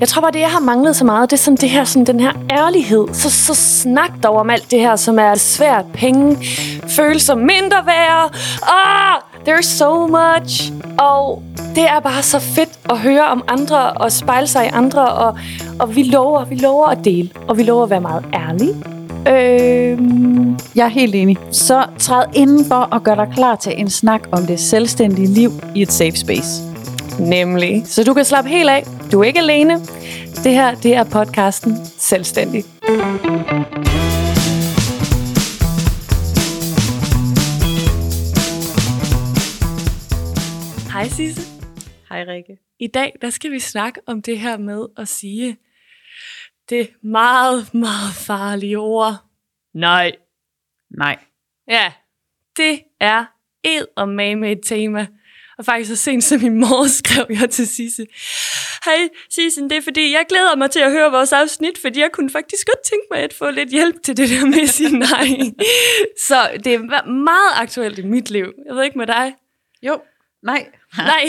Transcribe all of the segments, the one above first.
Jeg tror bare, det jeg har manglet så meget, det er sådan det her, sådan den her ærlighed. Så, så snak dog om alt det her, som er svært. Penge, følelser, mindre værd. Ah, there's so much. Og det er bare så fedt at høre om andre og spejle sig i andre. Og, og vi lover, vi lover at dele. Og vi lover at være meget ærlige. Øhm, jeg er helt enig. Så træd indenfor og gør dig klar til en snak om det selvstændige liv i et safe space. Nemlig. Så du kan slappe helt af. Du er ikke alene. Det her, det er podcasten Selvstændig. Hej Sisse. Hej Rikke. I dag, der skal vi snakke om det her med at sige det meget, meget farlige ord. Nej. Nej. Ja, det er ed og med et tema. Og faktisk så sent som i morgen skrev jeg til Sisse. Hej Sisse, det er fordi, jeg glæder mig til at høre vores afsnit, fordi jeg kunne faktisk godt tænke mig at få lidt hjælp til det der med at sige nej. så det er meget aktuelt i mit liv. Jeg ved ikke med dig. Jo, nej. Nej.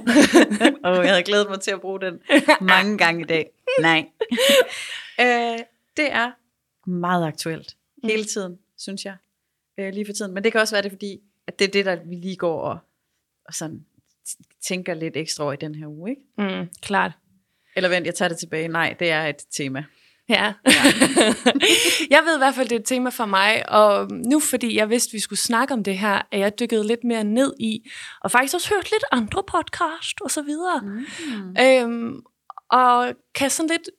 og jeg havde glædet mig til at bruge den mange gange i dag. Nej. øh, det er meget aktuelt. Hele tiden, synes jeg. Øh, lige for tiden. Men det kan også være det, fordi at det er det, der vi lige går og, og sådan tænker lidt ekstra over i den her uge, ikke? Mm, klart. Eller vent, jeg tager det tilbage. Nej, det er et tema. Ja. ja. jeg ved i hvert fald, det er et tema for mig, og nu fordi jeg vidste, vi skulle snakke om det her, er jeg dykket lidt mere ned i, og faktisk også hørt lidt andre podcast og så videre. Mm. Øhm, og kan sådan lidt,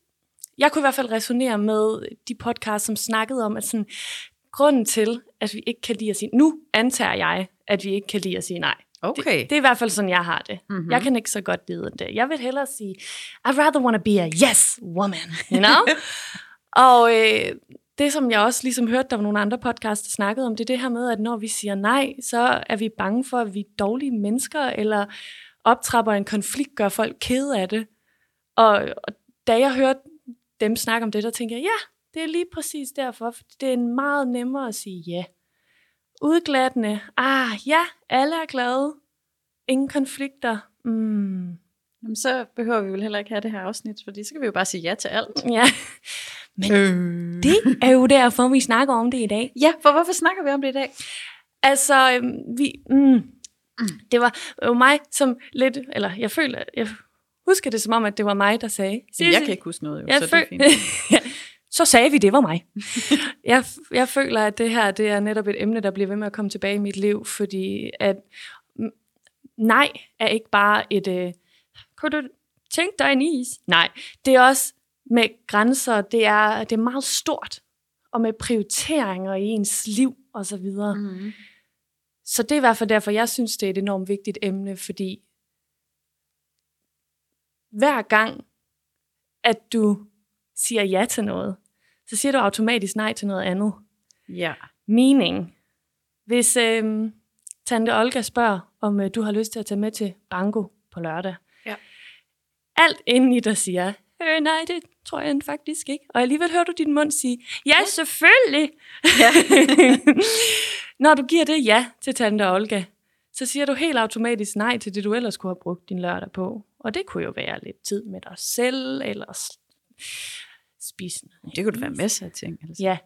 jeg kunne i hvert fald resonere med de podcasts, som snakkede om, at sådan, grunden til, at vi ikke kan lide at sige, nu antager jeg, at vi ikke kan lide at sige nej. Okay. Det, det er i hvert fald sådan, jeg har det. Mm-hmm. Jeg kan ikke så godt lide det. Jeg vil hellere sige, I'd rather want to be a yes woman, you know? og øh, det, som jeg også ligesom hørte, der var nogle andre podcasts, der snakkede om, det er det her med, at når vi siger nej, så er vi bange for, at vi er dårlige mennesker, eller optrapper en konflikt, gør folk kede af det. Og, og da jeg hørte dem snakke om det, der tænkte jeg, ja, det er lige præcis derfor, for det er meget nemmere at sige ja udglattende. Ah, ja, alle er glade. Ingen konflikter. Mm. Jamen, så behøver vi vel heller ikke have det her afsnit, fordi så kan vi jo bare sige ja til alt. Ja, men øh. det er jo derfor, vi snakker om det i dag. Ja, for hvorfor snakker vi om det i dag? Altså, øhm, vi, mm, mm. det var jo mig, som lidt, eller jeg føler, jeg husker det som om, at det var mig, der sagde. Jeg kan ikke huske noget, jo, jeg så det er fint. så sagde vi, det var mig. jeg, jeg føler, at det her det er netop et emne, der bliver ved med at komme tilbage i mit liv, fordi at nej er ikke bare et, øh, kunne du tænke dig en is? Nej, det er også med grænser, det er, det er meget stort, og med prioriteringer i ens liv og så videre. Mm. Så det er i hvert fald derfor, jeg synes, det er et enormt vigtigt emne, fordi hver gang, at du siger ja til noget, så siger du automatisk nej til noget andet. Ja. Mening. Hvis øh, Tante Olga spørger, om øh, du har lyst til at tage med til banko på lørdag. Ja. Alt inden i dig siger, øh, nej, det tror jeg faktisk ikke. Og alligevel hører du din mund sige, ja, ja. selvfølgelig. Ja. Når du giver det ja til Tante Olga, så siger du helt automatisk nej til det, du ellers kunne have brugt din lørdag på. Og det kunne jo være lidt tid med dig selv, eller spise Det kunne det være masser af ting. Altså. Ja.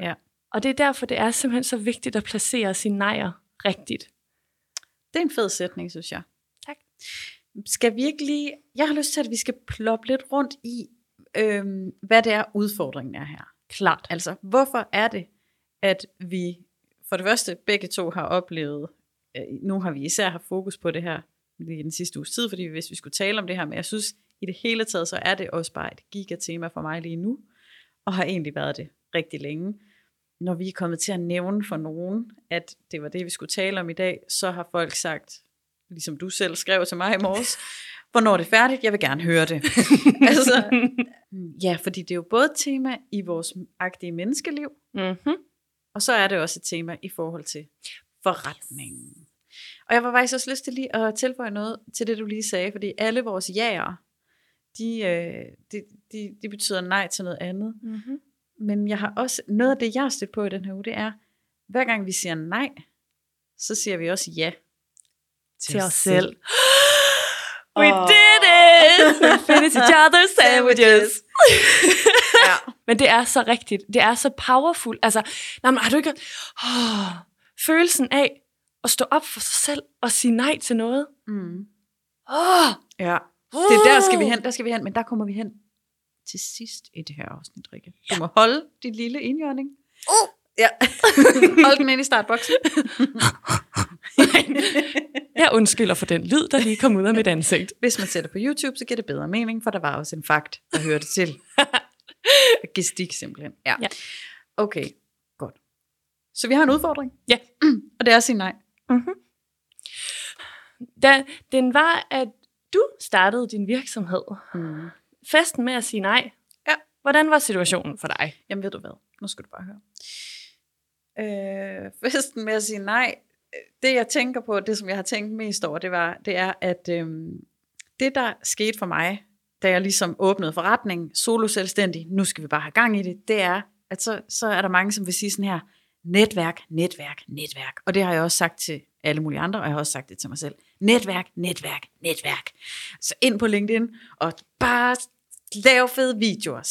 ja. Og det er derfor, det er simpelthen så vigtigt at placere sine nejer rigtigt. Det er en fed sætning, synes jeg. Tak. Skal vi ikke lige... Jeg har lyst til, at vi skal ploppe lidt rundt i, øhm, hvad det er, udfordringen er her. Klart. Altså, hvorfor er det, at vi for det første begge to har oplevet, øh, nu har vi især haft fokus på det her lige i den sidste uges tid, fordi hvis vi skulle tale om det her, men jeg synes i det hele taget, så er det også bare et gigatema for mig lige nu, og har egentlig været det rigtig længe. Når vi er kommet til at nævne for nogen, at det var det, vi skulle tale om i dag, så har folk sagt, ligesom du selv skrev til mig i morges, hvornår det er færdigt, jeg vil gerne høre det. altså, ja, fordi det er jo både et tema i vores agtige menneskeliv, mm-hmm. og så er det også et tema i forhold til forretningen. Og jeg var faktisk også lyst til lige at tilføje noget til det, du lige sagde, fordi alle vores jager, de, øh, de, de, de betyder nej til noget andet. Mm-hmm. Men jeg har også, noget af det, jeg har stødt på i den her uge, det er, hver gang vi siger nej, så siger vi også ja til, til os selv. We oh. did it! finish each other's sandwiches. ja. Men det er så rigtigt. Det er så powerful. Altså, nej, men har du ikke... Oh, følelsen af at stå op for sig selv og sige nej til noget. Mm. Oh, Ja. Det er der skal vi hen, der skal vi hen, men der kommer vi hen til sidst i det her afsnit, Rikke. Du må holde dit lille indjørning. Uh. Ja. Hold den ind i startboksen. Jeg undskylder for den lyd, der lige kom ud af mit ansigt. Hvis man sætter på YouTube, så giver det bedre mening, for der var også en fakt, der hørte til. Gestik simpelthen. Ja. Ja. Okay, godt. Så vi har en udfordring. Ja. Og det er at sige nej. Mm-hmm. Da, den var, at du startede din virksomhed. Mm. Festen med at sige nej. Ja. Hvordan var situationen for dig? Jamen ved du hvad, nu skal du bare høre. Øh, festen med at sige nej, det jeg tænker på, det som jeg har tænkt mest over, det, var, det er, at øh, det der skete for mig, da jeg ligesom åbnede forretningen, solo selvstændig, nu skal vi bare have gang i det, det er, at så, så er der mange, som vil sige sådan her, netværk, netværk, netværk. Og det har jeg også sagt til alle mulige andre, og jeg har også sagt det til mig selv. Netværk, netværk, netværk. Så ind på LinkedIn, og bare lave fede videoer,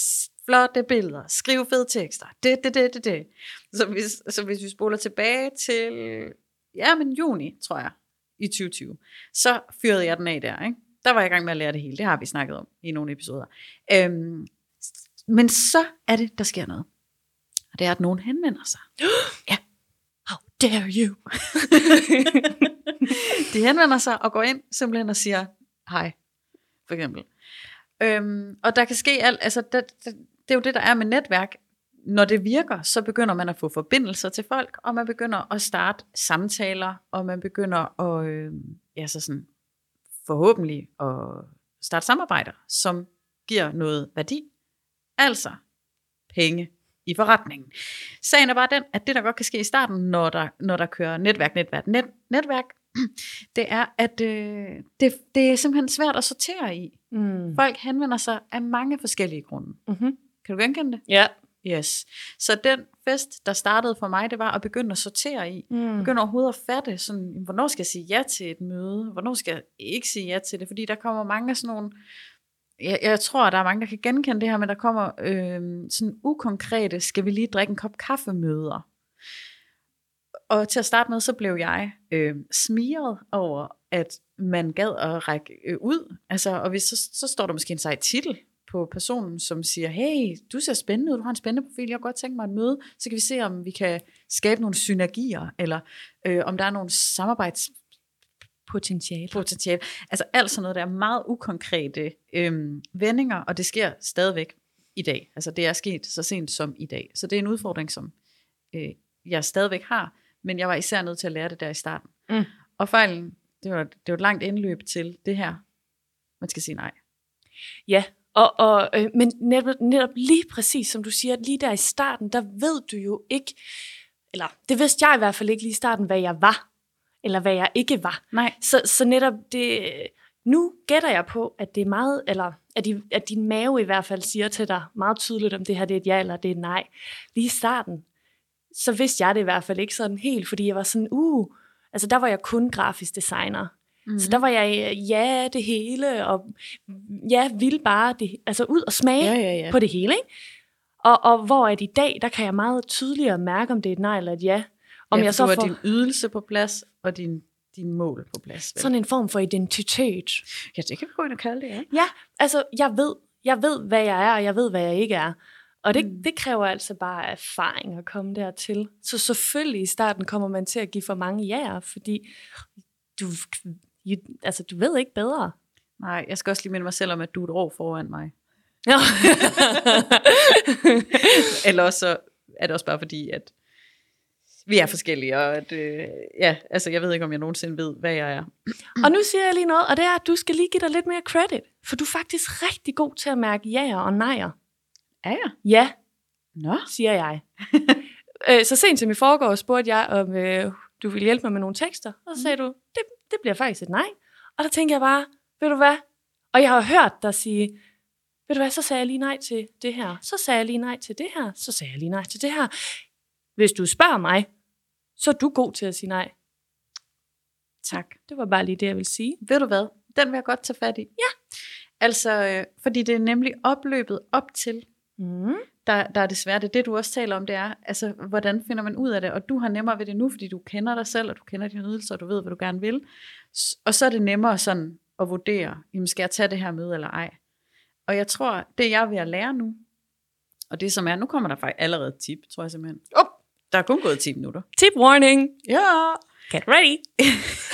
flotte billeder, skrive fede tekster, det, det, det, det, det. Så hvis, så hvis vi spoler tilbage til, ja, men juni, tror jeg, i 2020, så fyrede jeg den af der, ikke? Der var jeg i gang med at lære det hele. Det har vi snakket om i nogle episoder. Øhm, men så er det, der sker noget. Og det er, at nogen henvender sig. How dare you? De henvender sig og går ind simpelthen og siger hej, for eksempel. Øhm, og der kan ske alt, altså det, det, det er jo det, der er med netværk. Når det virker, så begynder man at få forbindelser til folk, og man begynder at starte samtaler, og man begynder at, øh, ja, så sådan, forhåbentlig at starte samarbejder, som giver noget værdi. Altså penge i forretningen. Sagen er bare den, at det, der godt kan ske i starten, når der, når der kører netværk, netværk, net, netværk, det er, at øh, det, det er simpelthen svært at sortere i. Mm. Folk henvender sig af mange forskellige grunde. Mm-hmm. Kan du genkende det? Ja. Yes. Så den fest, der startede for mig, det var at begynde at sortere i. Mm. Begynde overhovedet at fatte, sådan, hvornår skal jeg sige ja til et møde? Hvornår skal jeg ikke sige ja til det? Fordi der kommer mange af sådan nogle... Jeg, jeg tror, at der er mange, der kan genkende det her, men der kommer øh, sådan ukonkrete, skal vi lige drikke en kop kaffe møder. Og til at starte med, så blev jeg øh, smiret over, at man gad at række øh, ud. Altså, og hvis, så, så står der måske en sej titel på personen, som siger, hey, du ser spændende ud, du har en spændende profil, jeg kunne godt tænke mig et møde, så kan vi se, om vi kan skabe nogle synergier, eller øh, om der er nogle samarbejds Potentiale. Altså alt sådan noget, der er meget ukonkrete øh, vendinger, og det sker stadigvæk i dag. Altså det er sket så sent som i dag. Så det er en udfordring, som øh, jeg stadigvæk har, men jeg var især nødt til at lære det der i starten. Mm. Og fejlen, det var, det var et langt indløb til det her. Man skal sige nej. Ja, og, og, øh, men netop, netop lige præcis som du siger, lige der i starten, der ved du jo ikke, eller det vidste jeg i hvert fald ikke lige i starten, hvad jeg var, eller hvad jeg ikke var. Nej. Så, så netop det, nu gætter jeg på, at det er meget, eller at, de, at din mave i hvert fald siger til dig meget tydeligt, om det her det er et ja eller det er et nej. Lige i starten, så vidste jeg det i hvert fald ikke sådan helt, fordi jeg var sådan, uh, altså der var jeg kun grafisk designer. Mm-hmm. Så der var jeg, ja, det hele, og ja, ville bare det, altså ud og smage Ja, ja, ja. på det hele, ikke? Og, og hvor at i dag, der kan jeg meget tydeligere mærke, om det er et nej eller et ja. Om ja, jeg så får din ydelse på plads, og din, din mål på plads. Vel? sådan en form for identitet. Ja, det kan vi gå ind og kalde det, ja. Ja, altså jeg ved, jeg ved, hvad jeg er, og jeg ved, hvad jeg ikke er. Og det, Mm. det kræver altså bare erfaring at komme dertil. Så selvfølgelig i starten kommer man til at give for mange ja'er, fordi du, you, altså, du ved ikke bedre. Nej, jeg skal også lige minde mig selv om, at du er et år foran mig. Ja. Eller også så er det også bare fordi, at vi er forskellige, og at, øh, ja, altså jeg ved ikke, om jeg nogensinde ved, hvad jeg er. og nu siger jeg lige noget, og det er, at du skal lige give dig lidt mere credit. For du er faktisk rigtig god til at mærke ja'er og nejer. Er jeg? Ja, Nå. siger jeg. øh, så sent som i forgår spurgte jeg, om øh, du ville hjælpe mig med nogle tekster. Og så sagde du, det, det bliver faktisk et nej. Og der tænker jeg bare, ved du hvad? Og jeg har hørt dig sige, ved du hvad, så sagde jeg lige nej til det her. Så sagde jeg lige nej til det her. Så sagde jeg lige nej til det her. Hvis du spørger mig, så er du god til at sige nej. Tak. Det var bare lige det, jeg ville sige. Ved du hvad? Den vil jeg godt tage fat i. Ja. Altså, øh, fordi det er nemlig opløbet op til, Mm. der, der er desværre det. Det, du også taler om, det er, altså, hvordan finder man ud af det? Og du har nemmere ved det nu, fordi du kender dig selv, og du kender dine ydelser, og du ved, hvad du gerne vil. Og så er det nemmere sådan at vurdere, jamen, skal jeg tage det her møde eller ej? Og jeg tror, det jeg er ved at lære nu, og det som er, nu kommer der faktisk allerede tip, tror jeg simpelthen. Oh. Der er kun gået 10 minutter. Tip warning. Ja. Get ready.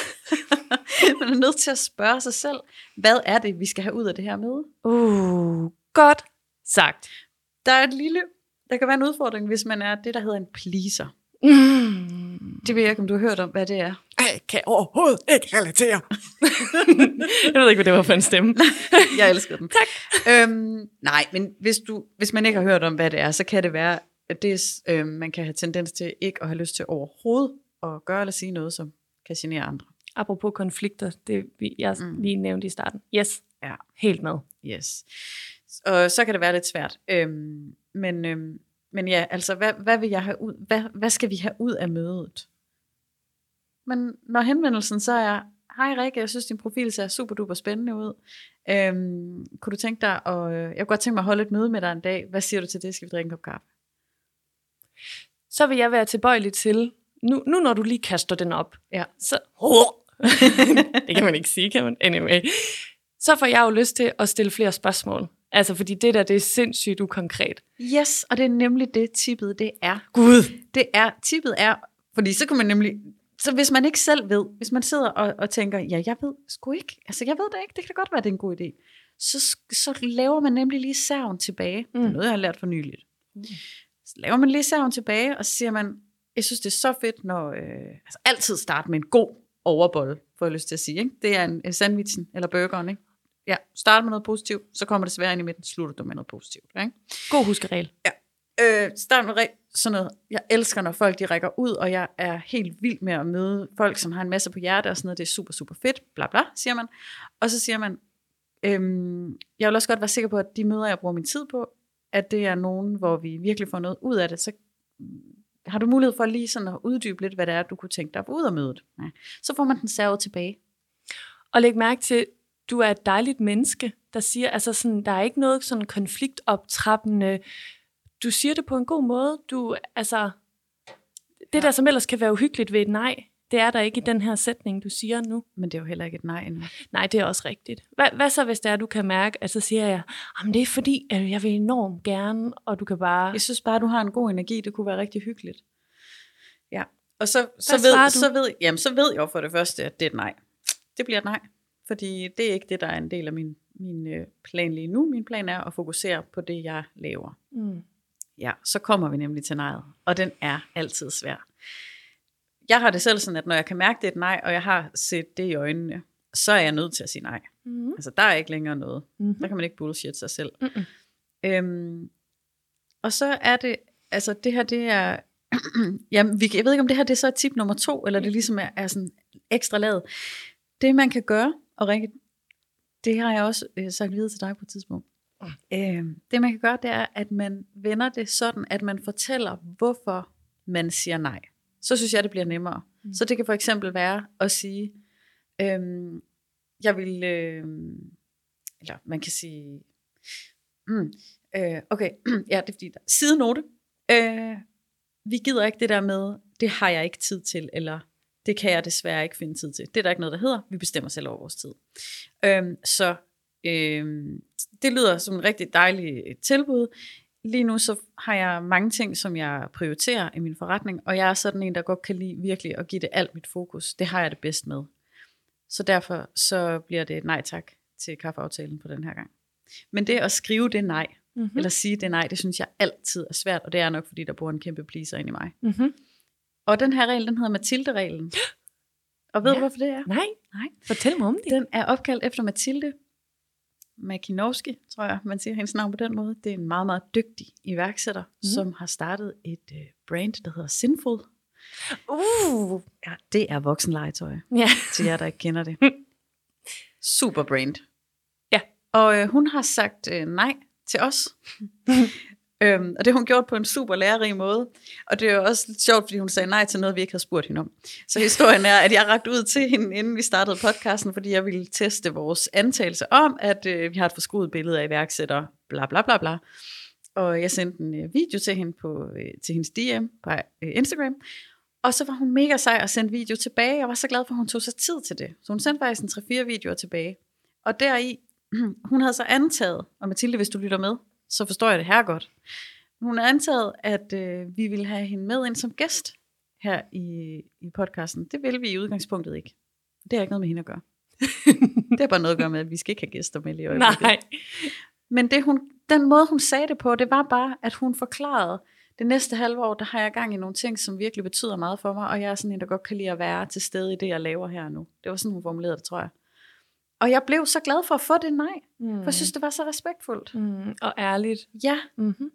Man er nødt til at spørge sig selv, hvad er det, vi skal have ud af det her møde? Uh, godt sagt. Der er et lille, der kan være en udfordring, hvis man er det, der hedder en pleaser. Mm. Det ved jeg ikke, om du har hørt om, hvad det er. Jeg kan overhovedet ikke relatere. jeg ved ikke, hvad det var for en stemme. Jeg elsker den. Tak. Øhm, nej, men hvis, du, hvis man ikke har hørt om, hvad det er, så kan det være, det, er, øhm, man kan have tendens til ikke at have lyst til overhovedet at gøre eller sige noget, som kan genere andre. Apropos konflikter, det vi- jeg Mm. lige nævnte i starten. Yes, Ja. helt med. Yes. Og så kan det være lidt svært. Øhm, men, øhm, men ja, altså, hvad, hvad vil jeg have ud? Hvad, hvad skal vi have ud af mødet? Men når henvendelsen så er, hej Rikke, jeg synes din profil ser super duper spændende ud. Øhm, kunne du tænke dig, og jeg kunne godt tænke mig at holde et møde med dig en dag. Hvad siger du til det? Skal vi drikke en kop kaffe? Så vil jeg være tilbøjelig til, nu, nu når du lige kaster den op, Ja. så... det kan man ikke sige, kan man? Anyway. Så får jeg jo lyst til at stille flere spørgsmål. Altså, fordi det der, det er sindssygt ukonkret. Yes, og det er nemlig det, tippet det er. Gud! Det er, tippet er, fordi så kan man nemlig, så hvis man ikke selv ved, hvis man sidder og, og tænker, ja, jeg ved sgu ikke, altså jeg ved det ikke, det kan da godt være, det er en god idé, så, så laver man nemlig lige serven tilbage. Mm. Det er Mm. noget, jeg har lært for nyligt. Så laver man lige serven tilbage, og så siger man, jeg synes, det er så fedt, når, øh, altså altid starte med en god overbolle, får jeg lyst til at sige. Ikke? Det er en, sandwichen eller burgeren, ikke? Ja, start med noget positivt, så kommer det svære ind i midten, slutter du med noget positivt. Ikke? God huskeregel. Øh, start med sådan noget. Jeg elsker, når folk de rækker ud, og jeg er helt vild med at møde folk, som har en masse på hjerte og sådan noget. Det er super, super fedt, bla bla, siger man. Og så siger man, øhm, jeg vil også godt være sikker på, at de møder, jeg bruger min tid på, at det er nogen, hvor vi virkelig får noget ud af det. Så mm, har du mulighed for lige sådan at uddybe lidt, hvad det er, du kunne tænke dig at få ud af mødet. Ja. Så får man den servet tilbage. Og læg mærke til, du er et dejligt menneske, der siger, altså sådan, der er ikke noget sådan konfliktoptrappende. Du siger det på en god måde. Du, altså, det Ja. der som ellers kan være uhyggeligt ved et nej, det er der ikke i den her sætning, du siger nu. Men det er jo heller ikke et nej endnu. Nej, det er også rigtigt. Hvad, hvad så, hvis det er, du kan mærke, at så siger jeg, at det er fordi, at jeg vil enormt gerne, og du kan bare... Jeg synes bare, du har en god energi. Det kunne være rigtig hyggeligt. Ja. Og så, så, Hvad ved, så, ved, jamen, så ved jeg jo for det første, at det er et nej. Det bliver et nej. Fordi det er ikke det, der er en del af min, min øh, plan lige nu. Min plan er at fokusere på det, jeg laver. Mm. Ja, så kommer vi nemlig til nejet. Og den er altid svær. Jeg har det selv sådan, at når jeg kan mærke, det er et nej, og jeg har set det i øjnene, så er jeg nødt til at sige nej. Mm. Altså, der er ikke længere noget. Mm-hmm. Der kan man ikke bullshit sig selv. Mm-mm. Øhm, og så er det, altså det her, det er, jamen, jeg ved ikke, om det her det er så tip nummer to, eller det ligesom er, er sådan ekstra lavet. Det man kan gøre, og Rikke, det har jeg også øh, sagt videre til dig på et tidspunkt. Øhm, det man kan gøre, det er, at man vender det sådan, at man fortæller, hvorfor man siger nej. Så synes jeg, det bliver nemmere. Mm. Så det kan for eksempel være at sige, øhm, jeg vil, øhm, eller man kan sige, mm, øh, okay, ja, det er fordi, der sidenote, øh, vi gider ikke det der med, det har jeg ikke tid til, eller det kan jeg desværre ikke finde tid til. Det er der ikke noget, der hedder, vi bestemmer selv over vores tid. Øhm, så øhm, det lyder som en rigtig dejlig tilbud. Lige nu så har jeg mange ting, som jeg prioriterer i min forretning, og jeg er sådan en, der godt kan lide virkelig at give det alt mit fokus. Det har jeg det bedst med. Så derfor så bliver det et nej tak til kaffeaftalen på den her gang. Men det at skrive det nej, Mm-hmm. mm. eller sige det nej, det synes jeg altid er svært, og det er nok fordi, der bor en kæmpe pleaser ind i mig. Mm-hmm. Og den her regel, den hedder Mathilde-reglen. Og ved Ja. du, hvorfor det er? Nej, Nej. fortæl mig om det. Den er opkaldt efter Mathilde Makinowski, tror jeg, man siger hendes navn på den måde. Det er en meget, meget dygtig iværksætter, Mm. som har startet et uh, brand, der hedder Sinful. Uh. Ja, det er voksenlegetøj, Ja. til jer, der ikke kender det. Super brand. Ja. Og øh, hun har sagt øh, nej til os. Øhm, og det har hun gjort på en super lærerig måde. Og det er jo også lidt sjovt, fordi hun sagde nej til noget, vi ikke havde spurgt hende om. Så historien er, at jeg rakte ud til hende, inden vi startede podcasten, fordi jeg ville teste vores antagelse om, at øh, vi har et forskruet billede af iværksætter, bla bla bla bla. Og jeg sendte en øh, video til hende på, øh, til hendes DM på øh, Instagram. Og så var hun mega sej og sendte video tilbage. Jeg var så glad for, at hun tog sig tid til det. Så hun sendte faktisk en 3-4 videoer tilbage. Og deri, hun havde så antaget, og Mathilde, hvis du lytter med, så forstår jeg det her godt. Hun har antaget, at øh, vi vil have hende med ind som gæst her i, i podcasten. Det vil vi i udgangspunktet ikke. Det har ikke noget med hende at gøre. det har bare noget at gøre med, at vi skal ikke have gæster med i øjeblikket. Nej. Men det, hun, den måde, hun sagde det på, det var bare, at hun forklarede, det næste halve år, der har jeg gang i nogle ting, som virkelig betyder meget for mig, og jeg er sådan en, der godt kan lide at være til stede i det, jeg laver her nu. Det var sådan, hun formulerede det, tror jeg. Og jeg blev så glad for at få det nej, mm. for jeg synes, det var så respektfuldt. Mm, og ærligt. Ja, Mm-hmm.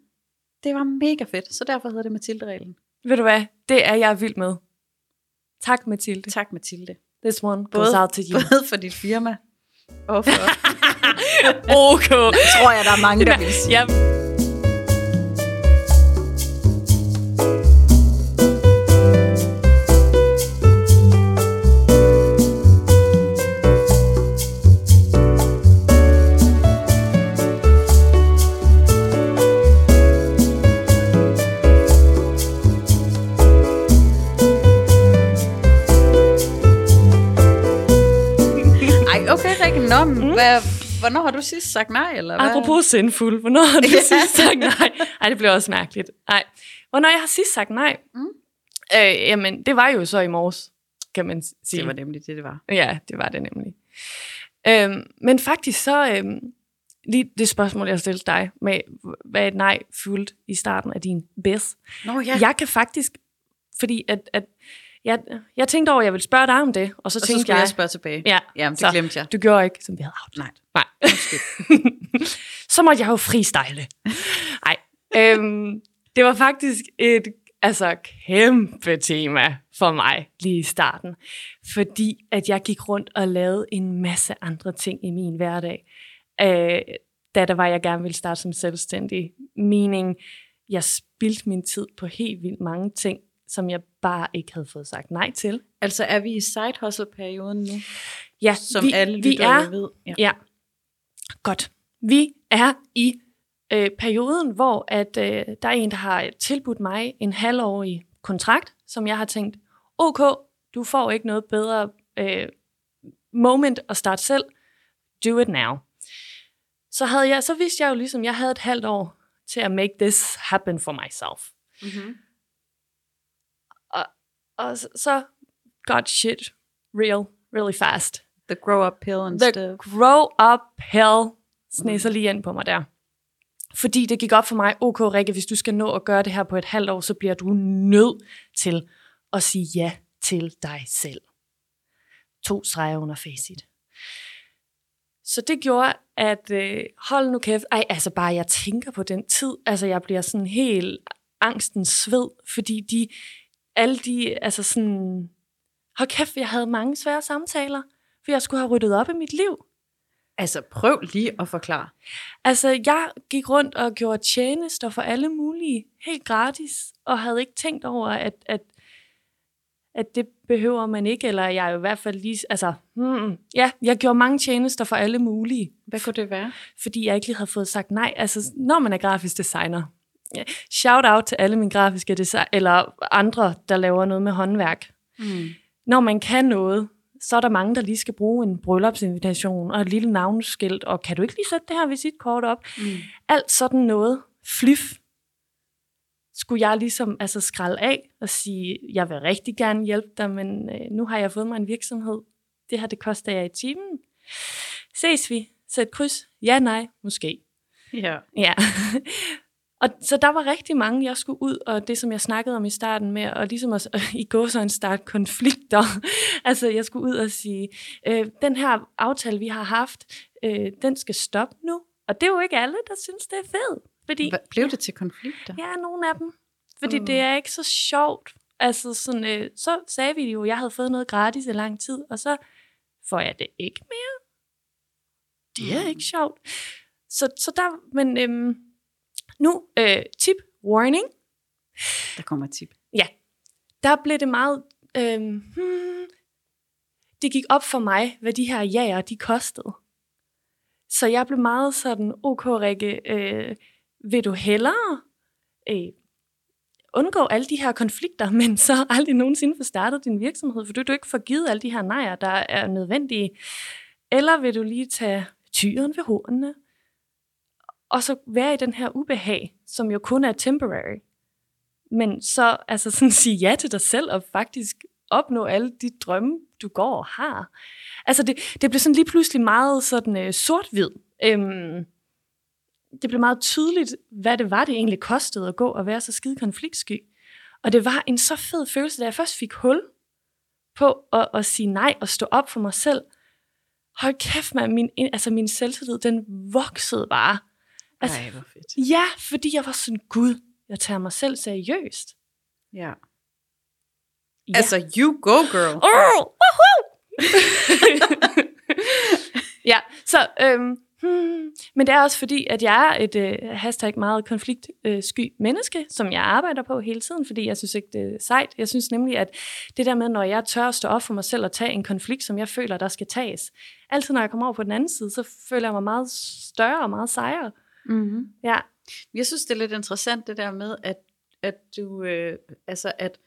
det var mega fedt, så derfor hedder det Mathilde-reglen. Ved du hvad? Det er jeg vild med. Tak, Mathilde. Tak Mathilde. This one Både- goes out to you. Både for dit firma og for, okay. tror jeg, der er mange, der vil sige. Ja. Hvad, hvornår har du sidst sagt nej? Eller hvad? Apropos sindfuld, hvornår har du Ja. sidst sagt nej? Ej, det bliver også mærkeligt. Nej. Hvornår jeg har sidst sagt nej? Mm. Øh, jamen, det var jo så i morges, kan man sige. Det var nemlig det, det var. Ja, det var det nemlig. Øhm, men faktisk så, øhm, lige det spørgsmål, jeg stillede dig, med hvad et nej fuldt i starten af din bes. Nå ja, Ja. Jeg kan faktisk, fordi at, at jeg, jeg tænkte over, at jeg ville spørge dig om det, og så og så tænkte skulle jeg, jeg spørge tilbage. ja, Jamen, det så glemte jeg. du gjorde ikke, som vi havde aftalt. Nej. Nej. så måtte jeg jo freestyle. Nej. Øhm, det var faktisk et altså, kæmpe tema for mig lige i starten. Fordi at jeg gik rundt og lavede en masse andre ting i min hverdag. Øh, da der var, jeg gerne ville starte som selvstændig. Meaning, jeg spildte min tid på helt vildt mange ting, som jeg bare ikke havde fået sagt nej til. Altså, er vi i side hustle-perioden nu? Ja, Som vi, alle vi er, ved. Ja. Ja, godt. Vi er i øh, perioden, hvor at øh, der er en, der har tilbudt mig en halvårig kontrakt, som jeg har tænkt, ok, du får ikke noget bedre øh, moment at starte selv. Do it now. Så, havde jeg, så vidste jeg jo ligesom, jeg havde et halvt år til at make this happen for myself. Mm-hmm. Og så, så got shit real, really fast. The grow up pill and The stuff. grow up hell sneser lige ind på mig der. Fordi det gik op for mig, okay Rikke, hvis du skal nå at gøre det her på et halvt år, så bliver du nødt til at sige ja til dig selv. To streger under facit. Så det gjorde, at øh, hold nu kæft, ej, altså bare jeg tænker på den tid, altså jeg bliver sådan helt angstens sved, fordi de, alle de, altså sådan, hold kæft, jeg havde mange svære samtaler, for jeg skulle have ryddet op i mit liv. Altså, prøv lige at forklare. Altså, jeg gik rundt og gjorde tjenester for alle mulige, helt gratis, og havde ikke tænkt over, at, at, at det behøver man ikke, eller jeg er i hvert fald lige, altså, hmm, ja, jeg gjorde mange tjenester for alle mulige, Hvad kunne det være? fordi jeg ikke lige havde fået sagt nej. Altså, når man er grafisk designer, shout out til alle mine grafiske design eller andre, der laver noget med håndværk. Mm. Når man kan noget, så er der mange, der lige skal bruge en bryllupsinvitation og et lille navneskilt, og kan du ikke lige sætte det her visitkort op? Mm. alt sådan noget flyf, skulle jeg ligesom altså skralde af og sige, jeg vil rigtig gerne hjælpe dig, men øh, nu har jeg fået mig en virksomhed. Det her, det koster jeg i timen. Ses vi? Sæt kryds. Ja, nej, måske. Ja. Ja. og så der var rigtig mange, jeg skulle ud, og det, som jeg snakkede om i starten med, og ligesom at i gå så en start konflikter. altså, jeg skulle ud og sige, øh, den her aftale, vi har haft, øh, den skal stoppe nu. Og det er jo ikke alle, der synes, det er fedt. Fordi, Hva- Blev det til konflikter? Ja, nogle af dem. Fordi mm. det er ikke så sjovt. Altså sådan, øh, så sagde vi jo, at jeg havde fået noget gratis i lang tid, og så får jeg det ikke mere. Det er Mm. ikke sjovt. Så, så der, men øhm, Nu, øh, tip, warning. Der kommer tip. Ja, der blev det meget... Øh, hmm, det gik op for mig, hvad de her jager, de kostede. Så jeg blev meget sådan, ok Rikke, øh, vil du hellere øh, undgå alle de her konflikter, men så aldrig nogensinde få startet din virksomhed, for du, du ikke får givet alle de her nejer, der er nødvendige. Eller vil du lige tage tyren ved hornene, og så være i den her ubehag, som jo kun er temporary. Men så altså sådan sige ja til dig selv, og faktisk opnå alle de drømme, du går og har. Altså det, det blev sådan lige pludselig meget sådan øh, sort-hvid. Øhm, det blev meget tydeligt, hvad det var, det egentlig kostede at gå og være så skide konfliktsky. Og det var en så fed følelse, da jeg først fik hul på at, at sige nej og stå op for mig selv. Hold kæft, man, min, altså min selvtillid, den voksede bare. Altså, Ej, hvor fedt. Ja, fordi jeg var sådan, gud, jeg tager mig selv seriøst. Ja. ja. Altså, you go, girl. Oh, woohoo! ja, så øhm, Hmm. Men det er også fordi, at jeg er et øh, hashtag meget konfliktsky øh, menneske, som jeg arbejder på hele tiden, fordi jeg synes ikke, det er sejt. Jeg synes nemlig, at det der med, når jeg tør at stå op for mig selv og tage en konflikt, som jeg føler, der skal tages. Altid når jeg kommer over på den anden side, så føler jeg mig meget større og meget sejere. Mm-hmm. Ja. Jeg synes, det er lidt interessant det der med, at, at du, øh, altså at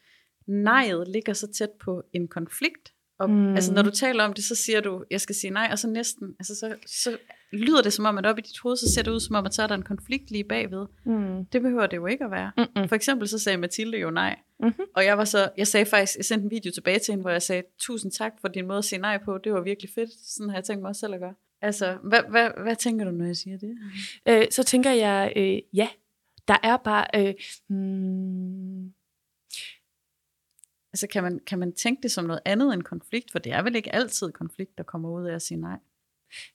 nejet ligger så tæt på en konflikt, og, mm. Altså når du taler om det, så siger du, jeg skal sige nej, og så næsten, altså så, så lyder det som om, at op i dit hoved, så ser det ud som om, at så er der en konflikt lige bagved. Mm. Det behøver det jo ikke at være. Mm-mm. For eksempel så sagde Mathilde jo nej. Mm-hmm. Og jeg var så, jeg sagde faktisk, jeg sendte en video tilbage til hende, hvor jeg sagde, tusind tak for din måde at sige nej på, det var virkelig fedt. Sådan har jeg tænkt mig også selv at gøre. Altså, hvad, hvad, hvad tænker du, når jeg siger det? Øh, så tænker jeg, øh, ja, der er bare, øh, hmm, Altså kan man, kan man tænke det som noget andet end konflikt? For det er vel ikke altid konflikt, der kommer ud af at sige nej?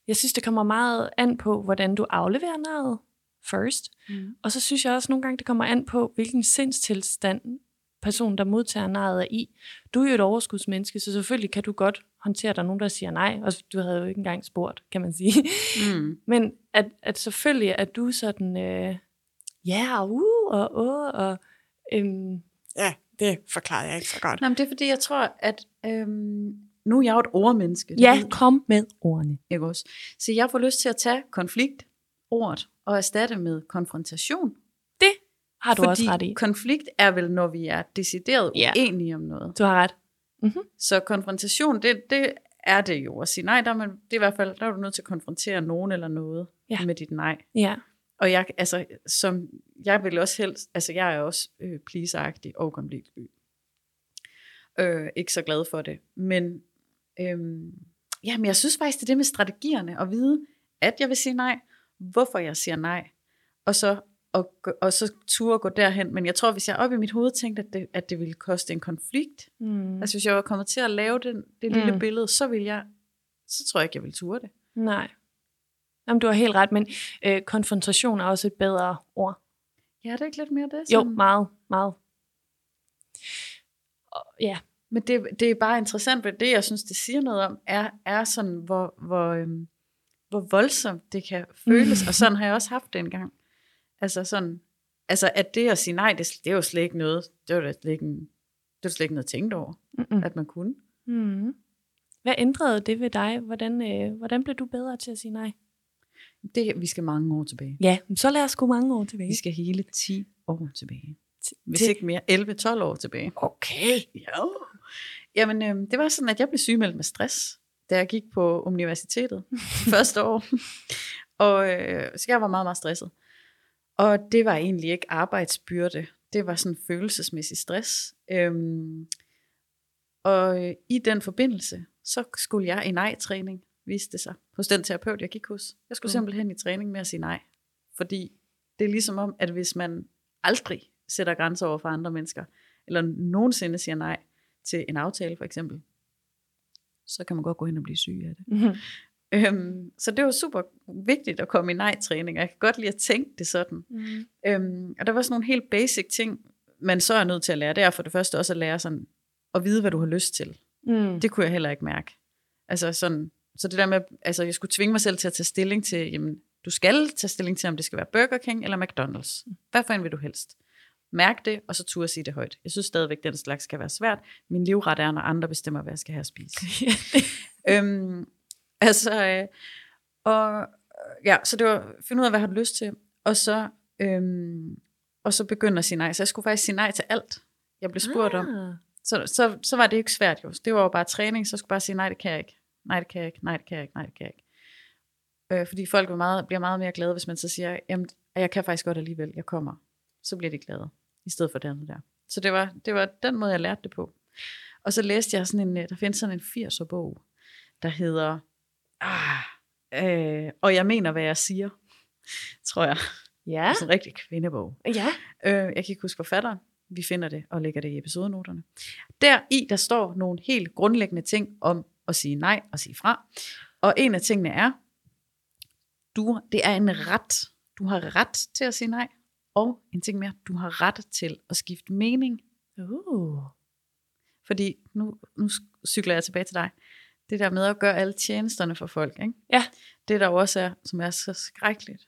Jeg synes, det kommer meget an på, hvordan du afleverer noget first. Mm. Og så synes jeg også nogle gange, det kommer an på, hvilken sindstilstand personen, der modtager nejet er i. Du er jo et overskudsmenneske, så selvfølgelig kan du godt håndtere, at der er nogen, der siger nej. Og du havde jo ikke engang spurgt, kan man sige. Mm. Men at, at selvfølgelig er du sådan, øh, ja, yeah, uh, og uh, og øhm, ja, det forklarede jeg ikke så godt. Nej, men det er fordi, jeg tror, at øhm, nu er jeg jo et ordmenneske. Ja, kom med ordene. Ikke også? Så jeg får lyst til at tage konflikt, ordet, og erstatte med konfrontation. Har du fordi også ret i. konflikt er vel, når vi er decideret ja. uenige om noget. Du har ret. Mm-hmm. Så konfrontation, det, det er det jo at sige nej. Der er, man, det er i hvert fald, der er du nødt til at konfrontere nogen eller noget ja. med dit nej. Ja. Og jeg, altså, som, jeg vil også helst, altså jeg er også øh, pleaseagtig og konfliktsky. Øh, ikke så glad for det. Men, øh, ja, men jeg synes faktisk, det er det med strategierne, at vide, at jeg vil sige nej, hvorfor jeg siger nej, og så, og, og så turde gå derhen. Men jeg tror, hvis jeg op i mit hoved tænkte, at det, at det ville koste en konflikt, mm. altså hvis jeg var kommet til at lave den, det lille mm. billede, så vil jeg, så tror jeg ikke, jeg vil ture det. Nej. Jamen, du har helt ret, men øh, konfrontation er også et bedre ord. Ja, det er ikke lidt mere det? Sådan. Jo, meget, meget. Og, ja. Men det, det er bare interessant, hvad det, jeg synes, det siger noget om, er, er sådan, hvor, hvor, øhm, hvor voldsomt det kan føles, og sådan har jeg også haft det engang. Altså sådan, altså at det at sige nej, det, det er jo slet ikke noget, det var slet ikke, en, det var slet ikke noget tænkt over, Mm-mm. at man kunne. Mm. Hvad ændrede det ved dig? Hvordan, øh, hvordan blev du bedre til at sige nej? Det, vi skal mange år tilbage. Ja, så lad os gå mange år tilbage. Vi skal hele 10 år tilbage. Hvis ikke mere, 11-12 år tilbage. Okay. Ja. Jamen, øh, det var sådan, at jeg blev sygemeldt med stress, da jeg gik på universitetet første år. Og øh, så jeg var meget, meget stresset. Og det var egentlig ikke arbejdsbyrde. Det var sådan følelsesmæssig stress. Øhm, og øh, i den forbindelse, så skulle jeg i nej-træning viste det sig, hos den terapeut, jeg gik hos. Jeg skulle mm. simpelthen i træning med at sige nej. Fordi det er ligesom om, at hvis man aldrig sætter grænser over for andre mennesker, eller nogensinde siger nej til en aftale for eksempel, så kan man godt gå hen og blive syg af det. Mm-hmm. Øhm, så det var super vigtigt at komme i nej-træning, og jeg kan godt lide at tænke det sådan. Mm. Øhm, og der var sådan nogle helt basic ting, man så er nødt til at lære. Det er for det første også at lære sådan, at vide, hvad du har lyst til. Mm. Det kunne jeg heller ikke mærke. Altså sådan, så det der med, altså jeg skulle tvinge mig selv til at tage stilling til, jamen, Du skal tage stilling til, om det skal være Burger King eller McDonald's. Hvad for en vil du helst? Mærk det, og så turde sige det højt. Jeg synes stadigvæk, den slags skal være svært. Min livret er, når andre bestemmer, hvad jeg skal have at spise. øhm, altså, øh, og ja, så det var, finde ud af, hvad har du lyst til, og så, øhm, og så begynde at sige nej. Så jeg skulle faktisk sige nej til alt, jeg blev spurgt ah. om. Så, så, så var det ikke svært jo. Det var jo bare træning, så jeg skulle bare sige, nej, det kan jeg ikke. Nej, det kan jeg ikke. Nej, det kan jeg ikke. Nej, det kan jeg ikke. Øh, fordi folk bliver meget, bliver meget mere glade, hvis man så siger, jamen, jeg kan faktisk godt alligevel, jeg kommer. Så bliver de glade, i stedet for det andet der. Så det var, det var den måde, jeg lærte det på. Og så læste jeg sådan en, øh, der findes sådan en 80'er bog, der hedder, ah, øh, og jeg mener, hvad jeg siger, tror jeg. Ja. Det er sådan en rigtig kvindebog. Ja. Øh, jeg kan ikke huske forfatteren. Vi finder det og lægger det i episodenoterne. Der i, der står nogle helt grundlæggende ting om at sige nej og sige fra. Og en af tingene er, du, det er en ret. Du har ret til at sige nej. Og en ting mere, du har ret til at skifte mening. Uh. Fordi nu, nu cykler jeg tilbage til dig. Det der med at gøre alle tjenesterne for folk. Ikke? Ja. Det der også er, som er så skrækkeligt,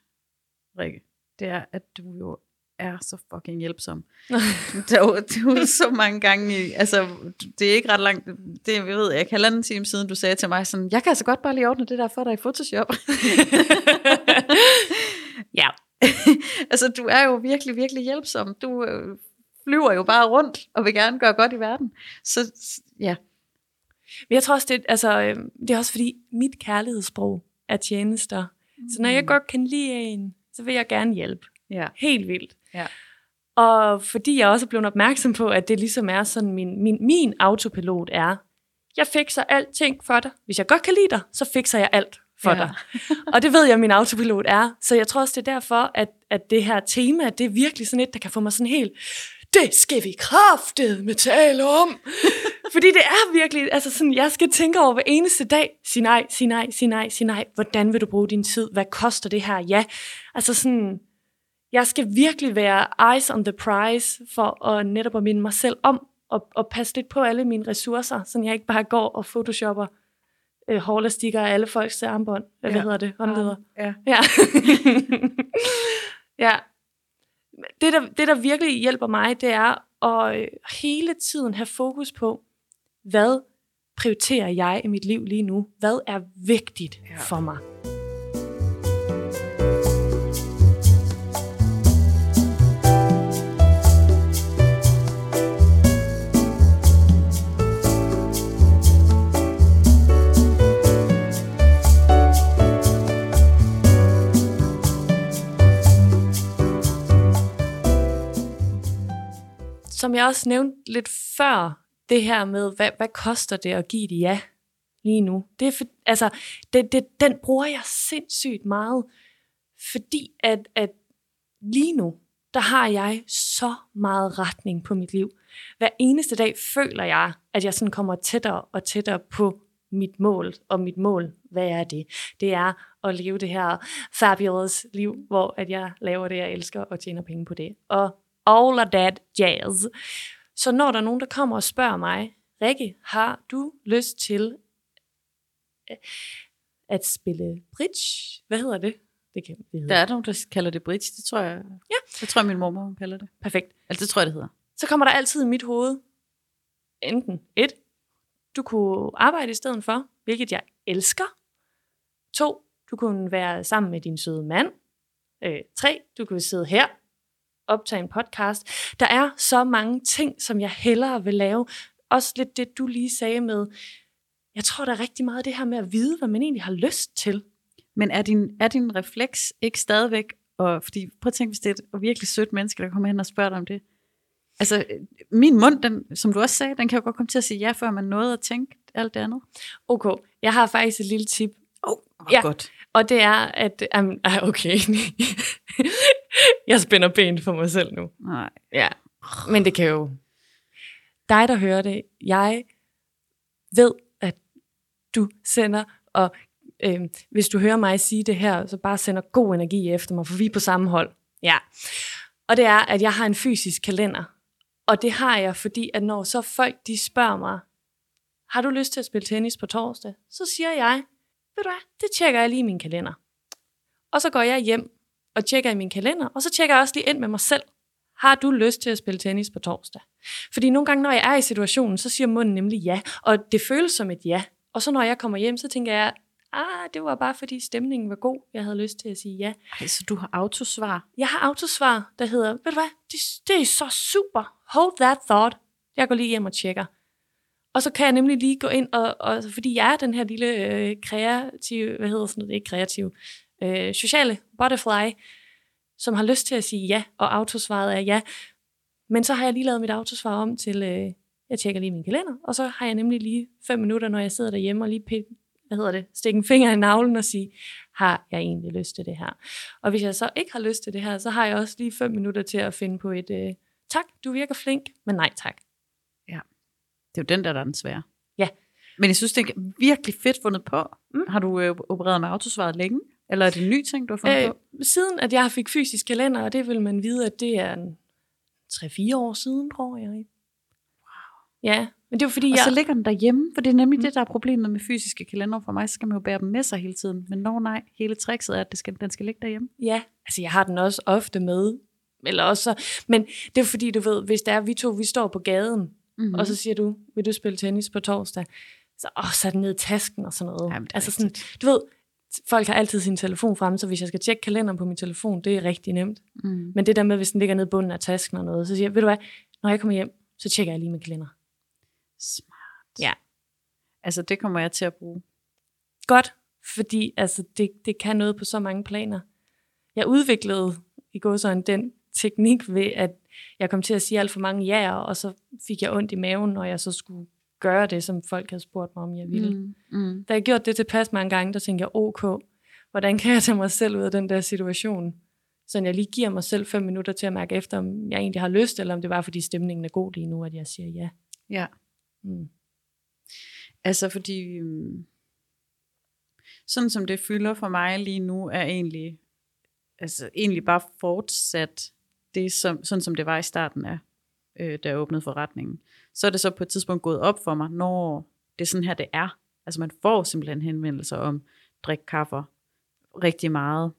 Rikke, det er, at du jo er så fucking hjælpsom. er det er så mange gange, i, altså det er ikke ret langt, det jeg ved jeg ikke, halvanden time siden, du sagde til mig sådan, jeg kan altså godt bare lige ordne det der for dig i Photoshop. ja. altså du er jo virkelig, virkelig hjælpsom. Du øh, flyver jo bare rundt og vil gerne gøre godt i verden. Så ja. Men jeg tror også, det, altså, øh, det er også fordi, mit kærlighedssprog er tjenester. Mm. Så når jeg godt kan lide en, så vil jeg gerne hjælpe. Ja. Helt vildt. Ja. Og fordi jeg også er blevet opmærksom på, at det ligesom er sådan, min, min, min autopilot er, jeg fikser alting for dig. Hvis jeg godt kan lide dig, så fikser jeg alt for ja. dig. og det ved jeg, min autopilot er. Så jeg tror også, det er derfor, at, at det her tema, det er virkelig sådan et, der kan få mig sådan helt, det skal vi kraftet med tale om. Fordi det er virkelig, altså sådan, jeg skal tænke over hver eneste dag, sig nej, sig nej, sig nej, sig nej, hvordan vil du bruge din tid, hvad koster det her, ja. Altså sådan, jeg skal virkelig være eyes on the prize for at netop at minde mig selv om og, og passe lidt på alle mine ressourcer, så jeg ikke bare går og photoshopper øh, hårlastikker af alle folks armbånd. Hvad ja. hedder det? Håndleder. Ja. Ja. ja. Det, der, det, der virkelig hjælper mig, det er at øh, hele tiden have fokus på, hvad prioriterer jeg i mit liv lige nu? Hvad er vigtigt ja. for mig? Som jeg også nævnte lidt før, det her med, hvad, hvad koster det at give et ja lige nu? Det er for, altså, det, det, den bruger jeg sindssygt meget, fordi at, at lige nu, der har jeg så meget retning på mit liv. Hver eneste dag føler jeg, at jeg sådan kommer tættere og tættere på mit mål, og mit mål, hvad er det? Det er at leve det her fabulous liv, hvor at jeg laver det, jeg elsker, og tjener penge på det. Og all of that jazz. Så når der er nogen, der kommer og spørger mig, Rikke, har du lyst til øh, at spille bridge? Hvad hedder det? Det kan det Der er nogen, der kalder det bridge, det tror jeg. Ja. Det tror jeg, min mormor hun kalder det. Perfekt. Altså, det tror jeg, det hedder. Så kommer der altid i mit hoved, enten et, du kunne arbejde i stedet for, hvilket jeg elsker. To, du kunne være sammen med din søde mand. Øh, tre, du kunne sidde her optage en podcast. Der er så mange ting, som jeg hellere vil lave. Også lidt det, du lige sagde med, jeg tror, der er rigtig meget af det her med at vide, hvad man egentlig har lyst til. Men er din, er din refleks ikke stadigvæk, og fordi prøv at tænke, hvis det er et virkelig sødt menneske, der kommer hen og spørger dig om det. Altså, min mund, den, som du også sagde, den kan jo godt komme til at sige ja, før man nåede at tænke alt det andet. Okay, jeg har faktisk et lille tip. Oh, ja. godt. Og det er, at... Um, okay, jeg spænder ben for mig selv nu. Nej. Ja, men det kan jo... Dig, der hører det, jeg ved, at du sender, og øh, hvis du hører mig sige det her, så bare sender god energi efter mig, for vi er på samme hold. Ja. Og det er, at jeg har en fysisk kalender. Og det har jeg, fordi at når så folk de spørger mig, har du lyst til at spille tennis på torsdag? Så siger jeg, ved du hvad, det tjekker jeg lige i min kalender. Og så går jeg hjem og tjekker i min kalender, og så tjekker jeg også lige ind med mig selv. Har du lyst til at spille tennis på torsdag? Fordi nogle gange, når jeg er i situationen, så siger munden nemlig ja, og det føles som et ja. Og så når jeg kommer hjem, så tænker jeg, ah, det var bare fordi stemningen var god. Jeg havde lyst til at sige ja. Ej, så du har autosvar? Jeg har autosvar, der hedder, ved du hvad, det, det er så super. Hold that thought. Jeg går lige hjem og tjekker. Og så kan jeg nemlig lige gå ind, og, og fordi jeg er den her lille øh, kreative, hvad hedder sådan noget, ikke kreativ, øh, sociale butterfly, som har lyst til at sige ja, og autosvaret er ja. Men så har jeg lige lavet mit autosvar om til, øh, jeg tjekker lige min kalender, og så har jeg nemlig lige fem minutter, når jeg sidder derhjemme og lige pil, hvad hedder det, stikke en finger i navlen og sige, har jeg egentlig lyst til det her? Og hvis jeg så ikke har lyst til det her, så har jeg også lige fem minutter til at finde på et, øh, tak, du virker flink, men nej tak. Ja, det er jo den der, der er den svære. Ja. Men jeg synes, det er virkelig fedt fundet på. Mm. Har du øh, opereret med autosvaret længe? Eller er det en ny ting, du har fundet øh, på? Siden at jeg fik fysisk kalender, og det vil man vide, at det er en 3-4 år siden, tror jeg. Wow. Ja, men det er fordi, og jeg... så ligger den derhjemme, for det er nemlig mm. det, der er problemet med fysiske kalender for mig. Så skal man jo bære dem med sig hele tiden. Men når nej, hele trickset er, at det skal, den skal ligge derhjemme. Ja, altså jeg har den også ofte med. Eller også, men det er fordi, du ved, hvis der er vi to, vi står på gaden, mm-hmm. og så siger du, vil du spille tennis på torsdag? Så, åh, så er den ned i tasken og sådan noget. Jamen, altså sådan, du ved, folk har altid sin telefon frem, så hvis jeg skal tjekke kalenderen på min telefon, det er rigtig nemt. Mm. Men det der med, hvis den ligger nede i bunden af tasken og noget, så siger jeg, ved du hvad, når jeg kommer hjem, så tjekker jeg lige min kalender. Smart. Ja. Altså, det kommer jeg til at bruge. Godt, fordi altså, det, det kan noget på så mange planer. Jeg udviklede i går sådan den teknik ved, at jeg kom til at sige alt for mange ja'er, og så fik jeg ondt i maven, når jeg så skulle gøre det, som folk havde spurgt mig, om jeg ville. Mm, mm. Da jeg gjorde det tilpas mange gange, der tænkte jeg, ok, hvordan kan jeg tage mig selv ud af den der situation? Så jeg lige giver mig selv fem minutter til at mærke efter, om jeg egentlig har lyst, eller om det var, fordi stemningen er god lige nu, at jeg siger ja. Ja. Mm. Altså fordi, øhm, sådan som det fylder for mig lige nu, er egentlig, altså egentlig bare fortsat det, som, sådan som det var i starten af, øh, da jeg åbnede forretningen. Så er det så på et tidspunkt gået op for mig, når det er sådan her, det er. Altså man får simpelthen henvendelser om drik kaffe rigtig meget.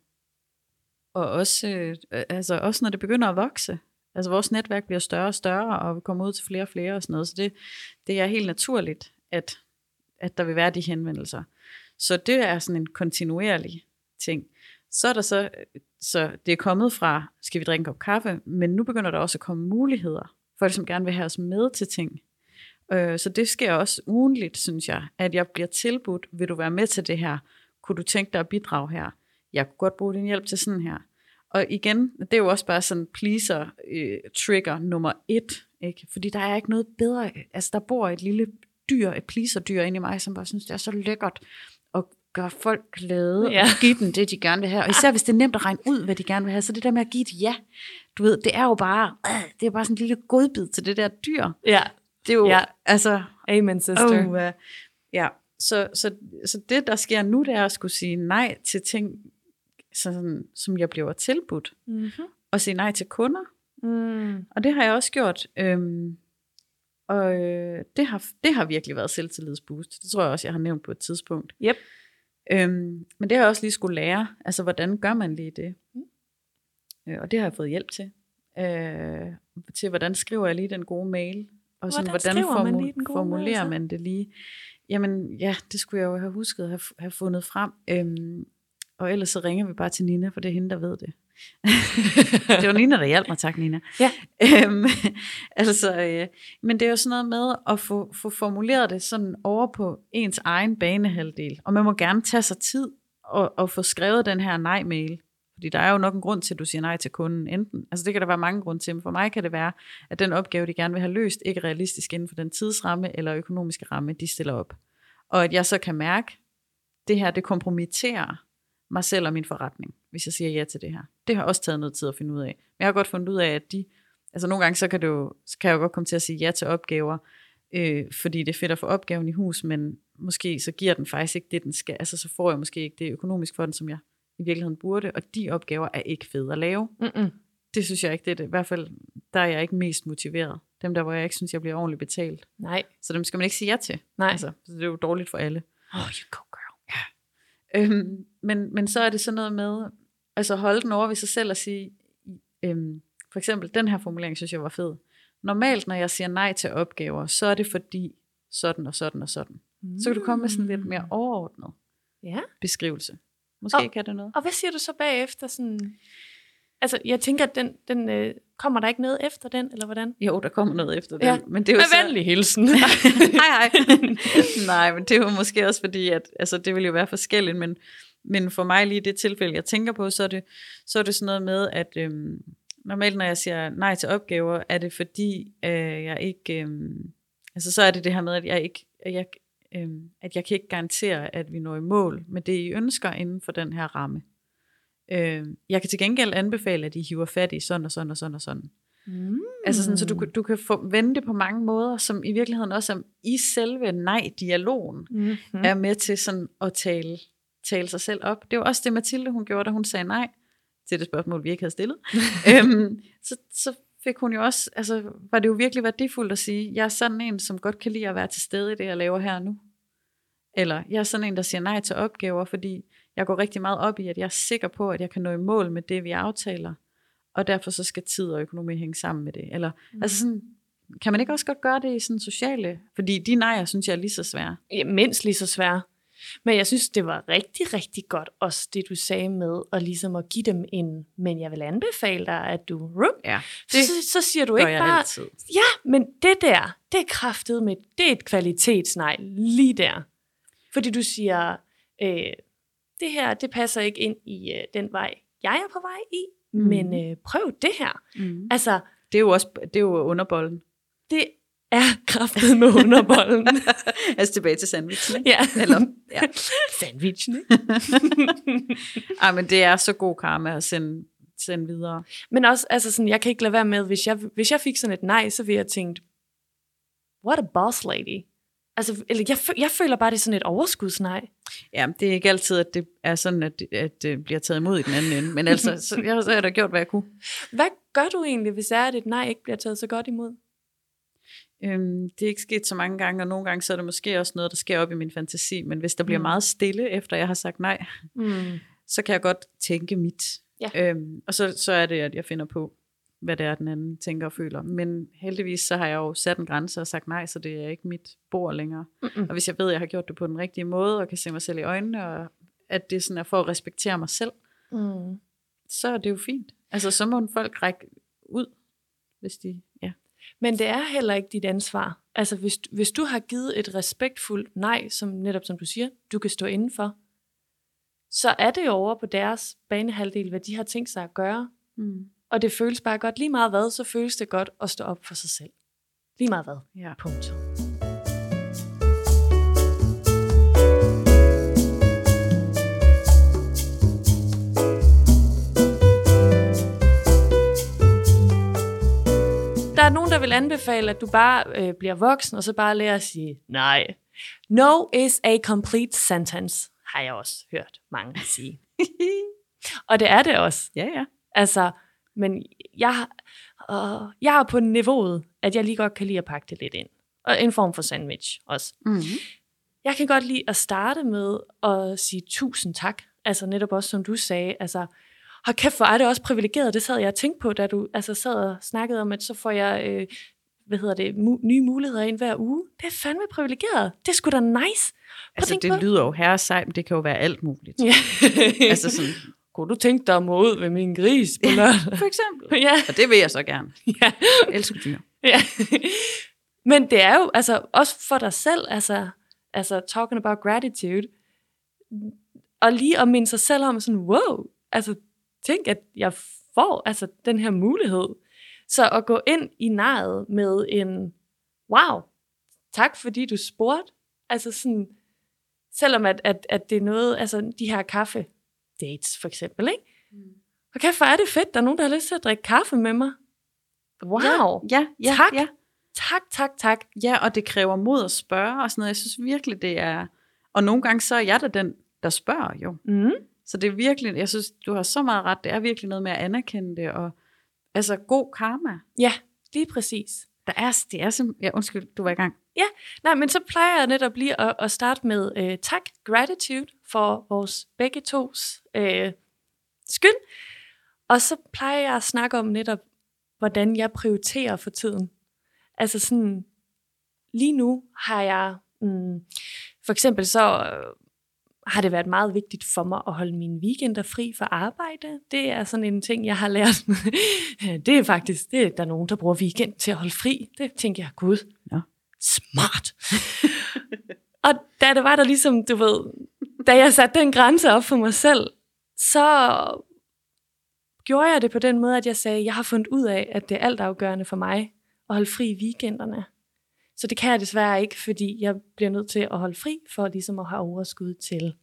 Og også, øh, altså også når det begynder at vokse. Altså vores netværk bliver større og større, og vi kommer ud til flere og flere og sådan noget. Så det, det er helt naturligt, at, at der vil være de henvendelser. Så det er sådan en kontinuerlig ting. Så er der så, øh, så det er kommet fra, skal vi drikke en kop kaffe, men nu begynder der også at komme muligheder folk, som gerne vil have os med til ting. Øh, så det sker også ugenligt, synes jeg, at jeg bliver tilbudt, vil du være med til det her? Kunne du tænke dig at bidrage her? Jeg kunne godt bruge din hjælp til sådan her. Og igen, det er jo også bare sådan pleaser øh, trigger nummer et, ikke? Fordi der er ikke noget bedre, altså der bor et lille dyr, et pleaser dyr inde i mig, som bare synes, det er så lækkert gøre folk glade, ja. og give dem det, de gerne vil have. Og især hvis det er nemt at regne ud, hvad de gerne vil have, så det der med at give et ja, du ved, det er jo bare, øh, det er bare sådan en lille godbid til det der dyr. Ja. Det er jo, ja. altså... Amen, sister. Oh, uh, ja, så, så, så det, der sker nu, det er at skulle sige nej til ting, sådan, som jeg bliver tilbudt. Mm-hmm. Og sige nej til kunder. Mm. Og det har jeg også gjort. Øhm, og øh, det, har, det har virkelig været selvtillidsboost. Det tror jeg også, jeg har nævnt på et tidspunkt. Yep. Øhm, men det har jeg også lige skulle lære. Altså, hvordan gør man lige det? Mm. Øh, og det har jeg fået hjælp til. Øh, til, hvordan skriver jeg lige den gode mail? Og sådan, hvordan, hvordan formu- man lige formulerer mail, man det lige? Jamen, ja, det skulle jeg jo have husket at have, have fundet frem. Øhm, og ellers så ringer vi bare til Nina, for det er hende, der ved det. det var Nina, der hjalp mig, tak Nina. Ja. Øhm, altså, øh, men det er jo sådan noget med at få, få formuleret det sådan over på ens egen banehalvdel. Og man må gerne tage sig tid og, og få skrevet den her nej-mail. Fordi der er jo nok en grund til, at du siger nej til kunden enten. Altså det kan der være mange grunde til, men for mig kan det være, at den opgave, de gerne vil have løst, ikke er realistisk inden for den tidsramme eller økonomiske ramme, de stiller op. Og at jeg så kan mærke, at det her, det kompromitterer mig selv og min forretning, hvis jeg siger ja til det her. Det har også taget noget tid at finde ud af. Men jeg har godt fundet ud af, at de, altså nogle gange, så kan, det jo, så kan jeg jo godt komme til at sige ja til opgaver, øh, fordi det er fedt at få opgaven i hus, men måske så giver den faktisk ikke det, den skal. Altså så får jeg måske ikke det økonomisk for den, som jeg i virkeligheden burde, og de opgaver er ikke fede at lave. Mm-mm. Det synes jeg ikke, det er det. I hvert fald, der er jeg ikke mest motiveret. Dem der, hvor jeg ikke synes, jeg bliver ordentligt betalt. Nej. Så dem skal man ikke sige ja til. Nej. Altså, så det er jo dårligt for alle. Oh, you go girl. Ja. Øhm, men, men så er det sådan noget med, altså holde den over ved sig selv og sige, øhm, for eksempel, den her formulering synes jeg var fed. Normalt, når jeg siger nej til opgaver, så er det fordi sådan og sådan og sådan. Mm. Så kan du komme med sådan lidt mere overordnet Ja. beskrivelse. Måske Og- kan det noget. Og hvad siger du så bagefter? Sådan... Altså, jeg tænker, at den, den øh, kommer der ikke noget efter den, eller hvordan? Jo, der kommer noget efter. Ja. Men det er jo Med så... venlig hilsen. hej, hej. Nej, men det er jo måske også fordi, at altså, det vil jo være forskelligt, men, men for mig lige i det tilfælde, jeg tænker på, så er det, så er det sådan noget med, at øhm, normalt når jeg siger nej til opgaver, er det fordi, øh, jeg ikke, øhm, altså så er det det her med, at jeg ikke, at jeg, øhm, at jeg kan ikke garantere, at vi når i mål med det, I ønsker inden for den her ramme. Øh, jeg kan til gengæld anbefale, at I hiver fat i sådan og sådan og sådan og sådan. Mm. Altså sådan, så du, du kan få vende det på mange måder, som i virkeligheden også er i selve nej-dialogen, Mm-hmm. mm. er med til sådan at tale, tale sig selv op. Det var også det, Mathilde hun gjorde, da hun sagde nej til det spørgsmål, vi ikke havde stillet. øhm, så, så fik hun jo også, altså var det jo virkelig værdifuldt at sige, jeg er sådan en, som godt kan lide at være til stede i det, jeg laver her nu. Eller jeg er sådan en, der siger nej til opgaver, fordi jeg går rigtig meget op i, at jeg er sikker på, at jeg kan nå i mål med det, vi aftaler. Og derfor så skal tid og økonomi hænge sammen med det. Eller, mm. altså sådan, kan man ikke også godt gøre det i sådan sociale? Fordi de nejer, synes jeg er lige så svære. Ja, mindst lige så svære. Men jeg synes, det var rigtig, rigtig godt også det, du sagde med at ligesom at give dem en, men jeg vil anbefale dig, at du... Ja, så, så siger du ikke bare, altid. ja, men det der, det er kraftet med, det er et kvalitetsnej lige der. Fordi du siger, øh, det her, det passer ikke ind i øh, den vej, jeg er på vej i, mm. Mhm. men øh, prøv det her. Mm. Altså, Det er jo også det er jo underbollen. det er kraftet med underbollen. altså tilbage til sandwichen. ikke? ja. Eller, ja. Sandwichen, ikke? Ej, men det er så god karma at sende, sende videre. Men også, altså sådan, jeg kan ikke lade være med, hvis jeg, hvis jeg fik sådan et nej, så ville jeg tænke, what a boss lady. Altså, eller jeg, jeg føler bare, det er sådan et overskudsnej. Ja, det er ikke altid, at det er sådan, at det, at det bliver taget imod i den anden ende. Men altså, så, jeg, så har jeg da gjort, hvad jeg kunne. Hvad gør du egentlig, hvis er, at et nej ikke bliver taget så godt imod? Øhm, det er ikke sket så mange gange, og nogle gange så er det måske også noget, der sker op i min fantasi. Men hvis der bliver Mm. meget stille, efter jeg har sagt nej, Mm. så kan jeg godt tænke mit. Ja. Øhm, og så, så er det, at jeg finder på, hvad det er, den anden tænker og føler. Men heldigvis så har jeg jo sat en grænse og sagt nej, så det er ikke mit bord længere. Mm-mm. Og hvis jeg ved, at jeg har gjort det på den rigtige måde, og kan se mig selv i øjnene, og at det sådan er for at respektere mig selv, Mm. så er det jo fint. Altså, så må folk række ud, hvis de... Ja. Men det er heller ikke dit ansvar. Altså, hvis, hvis du har givet et respektfuldt nej, som netop som du siger, du kan stå indenfor, så er det jo over på deres banehalvdel, hvad de har tænkt sig at gøre. Mm. Og det føles bare godt. Lige meget hvad, så føles det godt at stå op for sig selv. Lige meget hvad. ja. Punktum. Er nogen, der vil anbefale, at du bare øh, bliver voksen, og så bare lærer at sige nej. No is a complete sentence, har jeg også hørt mange sige. og det er det også. ja, ja. Altså, men jeg, øh, jeg er på niveauet, at jeg lige godt kan lide at pakke det lidt ind. Og en form for sandwich også. Mm-hmm. Jeg kan godt lide at starte med at sige tusind tak. Altså netop også, som du sagde, altså, hold kæft, hvor er det også privilegeret. Det sad jeg og tænkte på, da du altså, sad og snakkede om, at så får jeg, øh, hvad hedder det, mu- nye muligheder ind hver uge. Det er fandme privilegeret. Det er sgu da nice. Prøv Altså, tænke på det lyder jo herre sejt, men det kan jo være alt muligt. Ja. altså sådan, kunne du tænke dig at må ud ved min gris på lørdag? for eksempel. ja. Og det vil jeg så gerne. ja. Jeg elsker dyr. Ja. Men det er jo altså også for dig selv, altså, altså talking about gratitude, og lige at minde sig selv om sådan, wow, altså tænk, at jeg får altså den her mulighed. Så at gå ind i nejet med en, wow, tak fordi du spurgte, altså sådan, selvom at, at, at det er noget, altså de her kaffe dates for eksempel, ikke? Og kæft, hvor er det fedt, der er nogen, der har lyst til at drikke kaffe med mig. Wow. Ja, ja, Tak. ja. Tak, tak, tak. Ja, og det kræver mod at spørge og sådan noget. Jeg synes virkelig, det er... Og nogle gange så er jeg da den, der spørger jo. Mm. Så det er virkelig, jeg synes, du har så meget ret. Det er virkelig noget med at anerkende det, og altså god karma. Ja, lige præcis. Der er, det er simpelthen, ja, undskyld, du var i gang. Nej, men så plejer jeg netop lige at, at starte med øh, tak, gratitude for vores begge tos øh, skyld. Og så plejer jeg at snakke om netop, hvordan jeg prioriterer for tiden. Altså sådan, lige nu har jeg, mm, for eksempel så øh, har det været meget vigtigt for mig at holde mine weekender fri for arbejde. Det er sådan en ting, jeg har lært. det er faktisk, det er der er nogen, der bruger weekend til at holde fri. Det tænker jeg, gud, Ja. smart. og da det var der ligesom, du ved, da jeg satte den grænse op for mig selv, så gjorde jeg det på den måde, at jeg sagde, jeg har fundet ud af, at det er altafgørende for mig at holde fri i weekenderne. Så det kan jeg desværre ikke, fordi jeg bliver nødt til at holde fri, for ligesom at have overskud til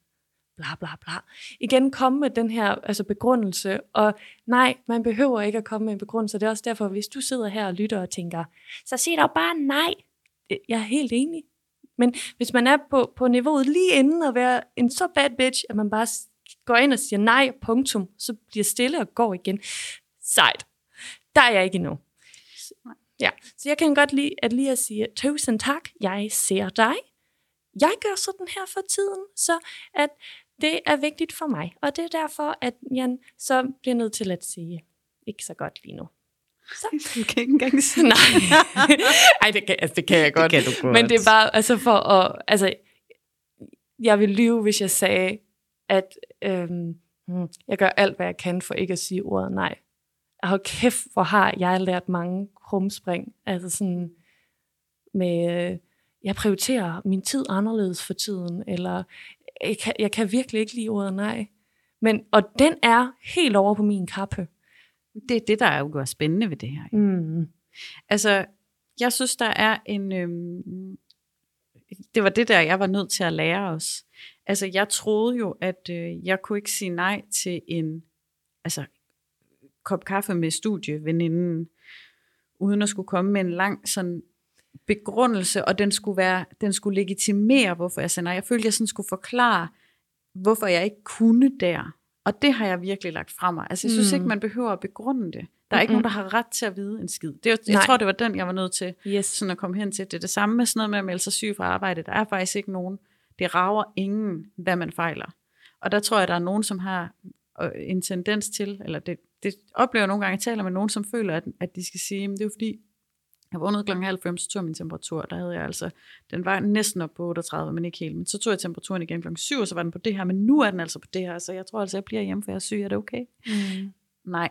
bla bla bla. Igen komme med den her altså begrundelse, og nej, man behøver ikke at komme med en begrundelse. Det er også derfor, hvis du sidder her og lytter og tænker, så sig dog bare nej. Øh, jeg er helt enig. Men hvis man er på, på niveauet lige inden at være en så bad bitch, at man bare går ind og siger nej, punktum, så bliver stille og går igen. Sejt. Der er jeg ikke endnu. Ja, så jeg kan godt lide at lige at sige, tusind tak, jeg ser dig. Jeg gør sådan her for tiden, så at det er vigtigt for mig. Og det er derfor, at Jan så bliver nødt til at sige, ikke så godt lige nu. Du kan ikke engang sige Nej, Ej, det, kan, altså, det kan jeg godt. kan du godt. Men det er bare altså for at... Altså, jeg vil lyve, hvis jeg sagde, at øhm, hmm, jeg gør alt, hvad jeg kan for ikke at sige ordet nej. Og kæft, hvor har jeg lært mange krumspring. Altså sådan med... Øh, jeg prioriterer min tid anderledes for tiden, eller jeg kan, jeg kan virkelig ikke lide ordet nej. Men, og den er helt over på min kappe. Det er det, der er jo spændende ved det her. Mm. Altså, jeg synes, der er en... Øhm, det var det der, jeg var nødt til at lære os. Altså, jeg troede jo, at øh, jeg kunne ikke sige nej til en altså, kop kaffe med studieveninden, uden at skulle komme med en lang sådan begrundelse, og den skulle, være, den skulle legitimere, hvorfor jeg nej. Jeg følte, jeg sådan skulle forklare, hvorfor jeg ikke kunne der. Og det har jeg virkelig lagt fra mig. Altså, jeg synes Mm. ikke, man behøver at begrunde det. Der er ikke Mm-mm. nogen, der har ret til at vide en skid. Det, jeg Nej. tror, det var den, jeg var nødt til Yes. sådan at komme hen til. Det er det samme med sådan noget med at melde sig syg fra arbejde. Der er faktisk ikke nogen. Det rager ingen, hvad man fejler. Og der tror jeg, der er nogen, som har øh, en tendens til, eller det, det oplever jeg nogle gange, at jeg taler med nogen, som føler, at, at de skal sige, "Men det er jo fordi, jeg vågnede kl. halv fem, så tog min temperatur. Der havde jeg altså, den var næsten op på 38, men ikke helt. Men så tog jeg temperaturen igen kl. 7, og så var den på det her, men nu er den altså på det her, så jeg tror altså, jeg bliver hjemme, for jeg er syg. Er det okay? Mm. Nej.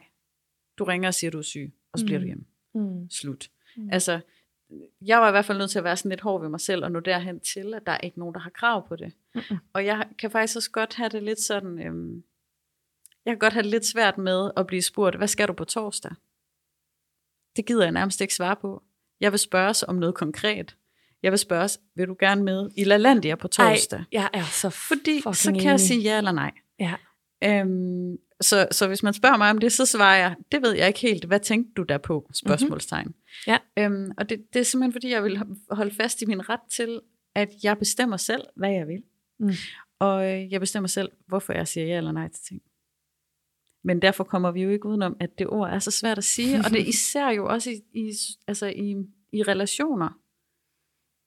Du ringer og siger, du er syg, og så bliver Mm. du hjemme. Mm. Slut. Mm. Altså, jeg var i hvert fald nødt til at være sådan lidt hård ved mig selv, og nå derhen til, at der er ikke nogen, der har krav på det. Mm-mm. Og jeg kan faktisk også godt have det lidt sådan, øhm, jeg kan godt have lidt svært med at blive spurgt, hvad skal du på torsdag? Det gider jeg nærmest ikke svare på. Jeg vil spørges om noget konkret. Jeg vil spørges, vil du gerne med i LaLandia på torsdag? Ej, jeg er så Fordi så kan jeg enig. sige ja eller nej. Ja. Øhm, så, så hvis man spørger mig om det, så svarer jeg, det ved jeg ikke helt. Hvad tænkte du der på? Spørgsmålstegn. Mhm. Ja. Øhm, og det, det er simpelthen, fordi jeg vil holde fast i min ret til, at jeg bestemmer selv, hvad jeg vil. Mm. Og øh, jeg bestemmer selv, hvorfor jeg siger ja eller nej til ting. Men derfor kommer vi jo ikke udenom, at det ord er så svært at sige. og det er især jo også i, i, altså i, i relationer.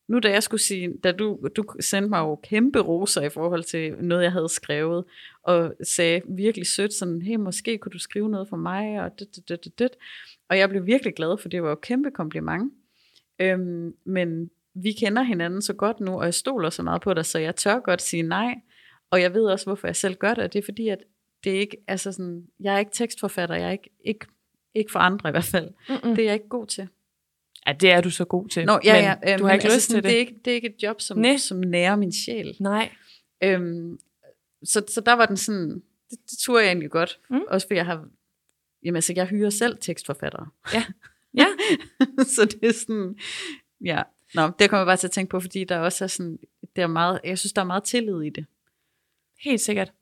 Nu da jeg skulle sige, da du, du sendte mig jo kæmpe roser i forhold til noget, jeg havde skrevet, og sagde virkelig sødt sådan, hey, måske kunne du skrive noget for mig, og det, det, det, det, det. Og jeg blev virkelig glad, for det var jo kæmpe kompliment. Øhm, men vi kender hinanden så godt nu, og jeg stoler så meget på dig, så jeg tør godt sige nej. Og jeg ved også, hvorfor jeg selv gør det, og det er fordi, at det er ikke, altså sådan, jeg er ikke tekstforfatter, jeg er ikke, ikke, ikke for andre i hvert fald. Mm-mm. Det er jeg ikke god til. Ja, det er du så god til. Nå, ja, men ja, øh, du har men ikke altså lyst sådan, til det. Det er ikke, det er ikke et job, som, Næ. som nærer min sjæl. Nej. Øhm, så, så der var den sådan, det, det turde jeg egentlig godt. Mm. Også fordi jeg har, jamen altså jeg hyrer selv tekstforfattere. Ja. Ja. så det er sådan, ja. Nå, det kommer jeg bare til at tænke på, fordi der også er sådan, det er meget, jeg synes, der er meget tillid i det. Helt sikkert.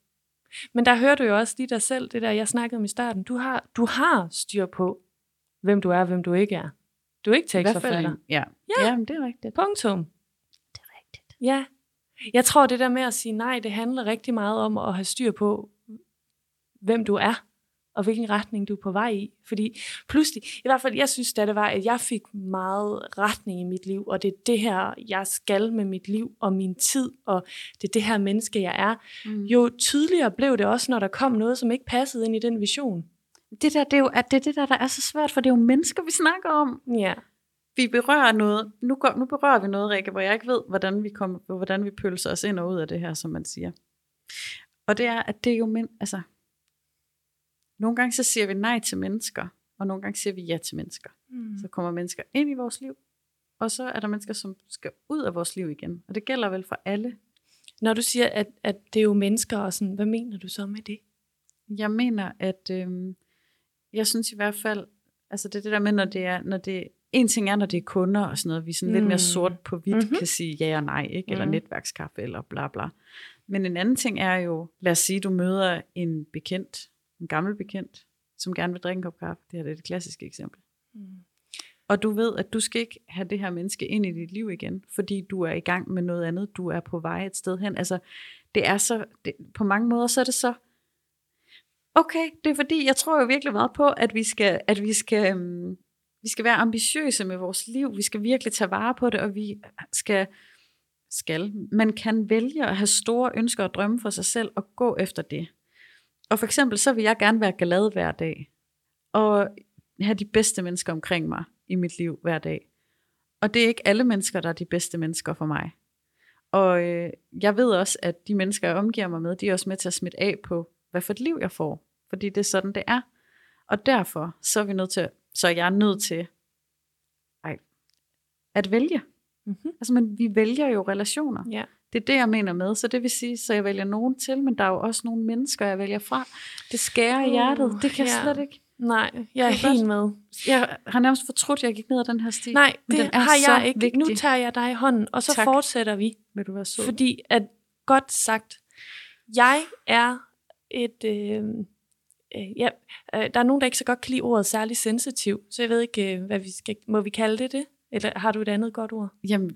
Men der hører du jo også lige dig selv, det der, jeg snakkede om i starten. Du har, du har styr på, hvem du er og hvem du ikke er. Du er ikke tekstforfatter. ja. Ja. ja, men det er rigtigt. Punktum. Det er rigtigt. Ja. Jeg tror, det der med at sige nej, det handler rigtig meget om at have styr på, hvem du er. Og hvilken retning du er på vej i. Fordi pludselig, i hvert fald jeg synes, da det var, at jeg fik meget retning i mit liv, og det er det her, jeg skal med mit liv og min tid, og det er det her menneske, jeg er. Mm. Jo tydeligere blev det også, når der kom noget, som ikke passede ind i den vision. Det der, det er jo at det, er det der, der er så svært, for det er jo mennesker, vi snakker om. Ja. Vi berører noget, nu, går, nu berører vi noget, Rikke, hvor jeg ikke ved, hvordan vi, kommer, hvordan vi pølser os ind og ud af det her, som man siger. Og det er, at det er jo men, altså, nogle gange så siger vi nej til mennesker, og nogle gange siger vi ja til mennesker. Mm. Så kommer mennesker ind i vores liv, og så er der mennesker, som skal ud af vores liv igen. Og det gælder vel for alle. Når du siger, at, at det er jo mennesker, og sådan, hvad mener du så med det? Jeg mener, at øhm, jeg synes i hvert fald, altså det er det der med, når det er, når det, en ting er, når det er kunder og sådan noget, vi sådan mm. lidt mere mm. sort på hvidt mm-hmm. kan sige ja og nej, ikke? eller mm. netværkskaffe, eller bla bla. Men en anden ting er jo, lad os sige, du møder en bekendt, en gammel bekendt, som gerne vil drikke en kop kaffe. Det her det er det klassiske eksempel. Mm. Og du ved, at du skal ikke have det her menneske ind i dit liv igen, fordi du er i gang med noget andet. Du er på vej et sted hen. Altså, det er så, det, på mange måder, så er det så, okay, det er fordi, jeg tror jo virkelig meget på, at vi skal, at vi skal, um, vi skal være ambitiøse med vores liv. Vi skal virkelig tage vare på det, og vi skal, skal, man kan vælge at have store ønsker og drømme for sig selv og gå efter det. Og for eksempel, så vil jeg gerne være glad hver dag. Og have de bedste mennesker omkring mig i mit liv hver dag. Og det er ikke alle mennesker, der er de bedste mennesker for mig. Og øh, jeg ved også, at de mennesker, jeg omgiver mig med, de er også med til at smitte af på, hvad for et liv jeg får. Fordi det er sådan, det er. Og derfor, så er vi nødt til, så er jeg nødt til ej, at vælge. Mm-hmm. Altså, men vi vælger jo relationer. Ja. Det er det, jeg mener med. Så det vil sige, så jeg vælger nogen til, men der er jo også nogle mennesker, jeg vælger fra. Det skærer i hjertet. Det kan jeg ja. slet ikke. Nej, jeg er helt med. Jeg har nærmest fortrudt, at jeg gik ned ad den her sti. Nej, det den er har jeg ikke. Vigtig. Nu tager jeg dig i hånden, og så tak. fortsætter vi. Vil du være sød? Fordi, at godt sagt, jeg er et... Øh, øh, ja, øh, der er nogen, der ikke så godt kan lide ordet særlig sensitiv, så jeg ved ikke, øh, hvad vi skal, må vi kalde det det? Eller har du et andet godt ord? Jamen,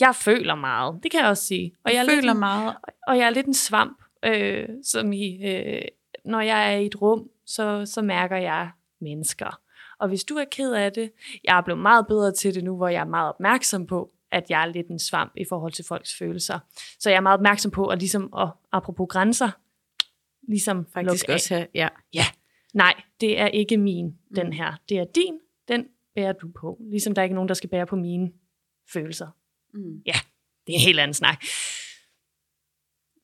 jeg føler meget, det kan jeg også sige. Og jeg, jeg føler en, meget. Og jeg er lidt en svamp, øh, som i, øh, når jeg er i et rum, så, så mærker jeg mennesker. Og hvis du er ked af det, jeg er blevet meget bedre til det nu, hvor jeg er meget opmærksom på, at jeg er lidt en svamp i forhold til folks følelser. Så jeg er meget opmærksom på, at ligesom, og apropos grænser, ligesom Faktisk også have, ja. Ja, nej, det er ikke min, mm. den her. Det er din, den bærer du på. Ligesom der er ikke nogen, der skal bære på mine følelser. Mm. Ja, det er en helt anden snak.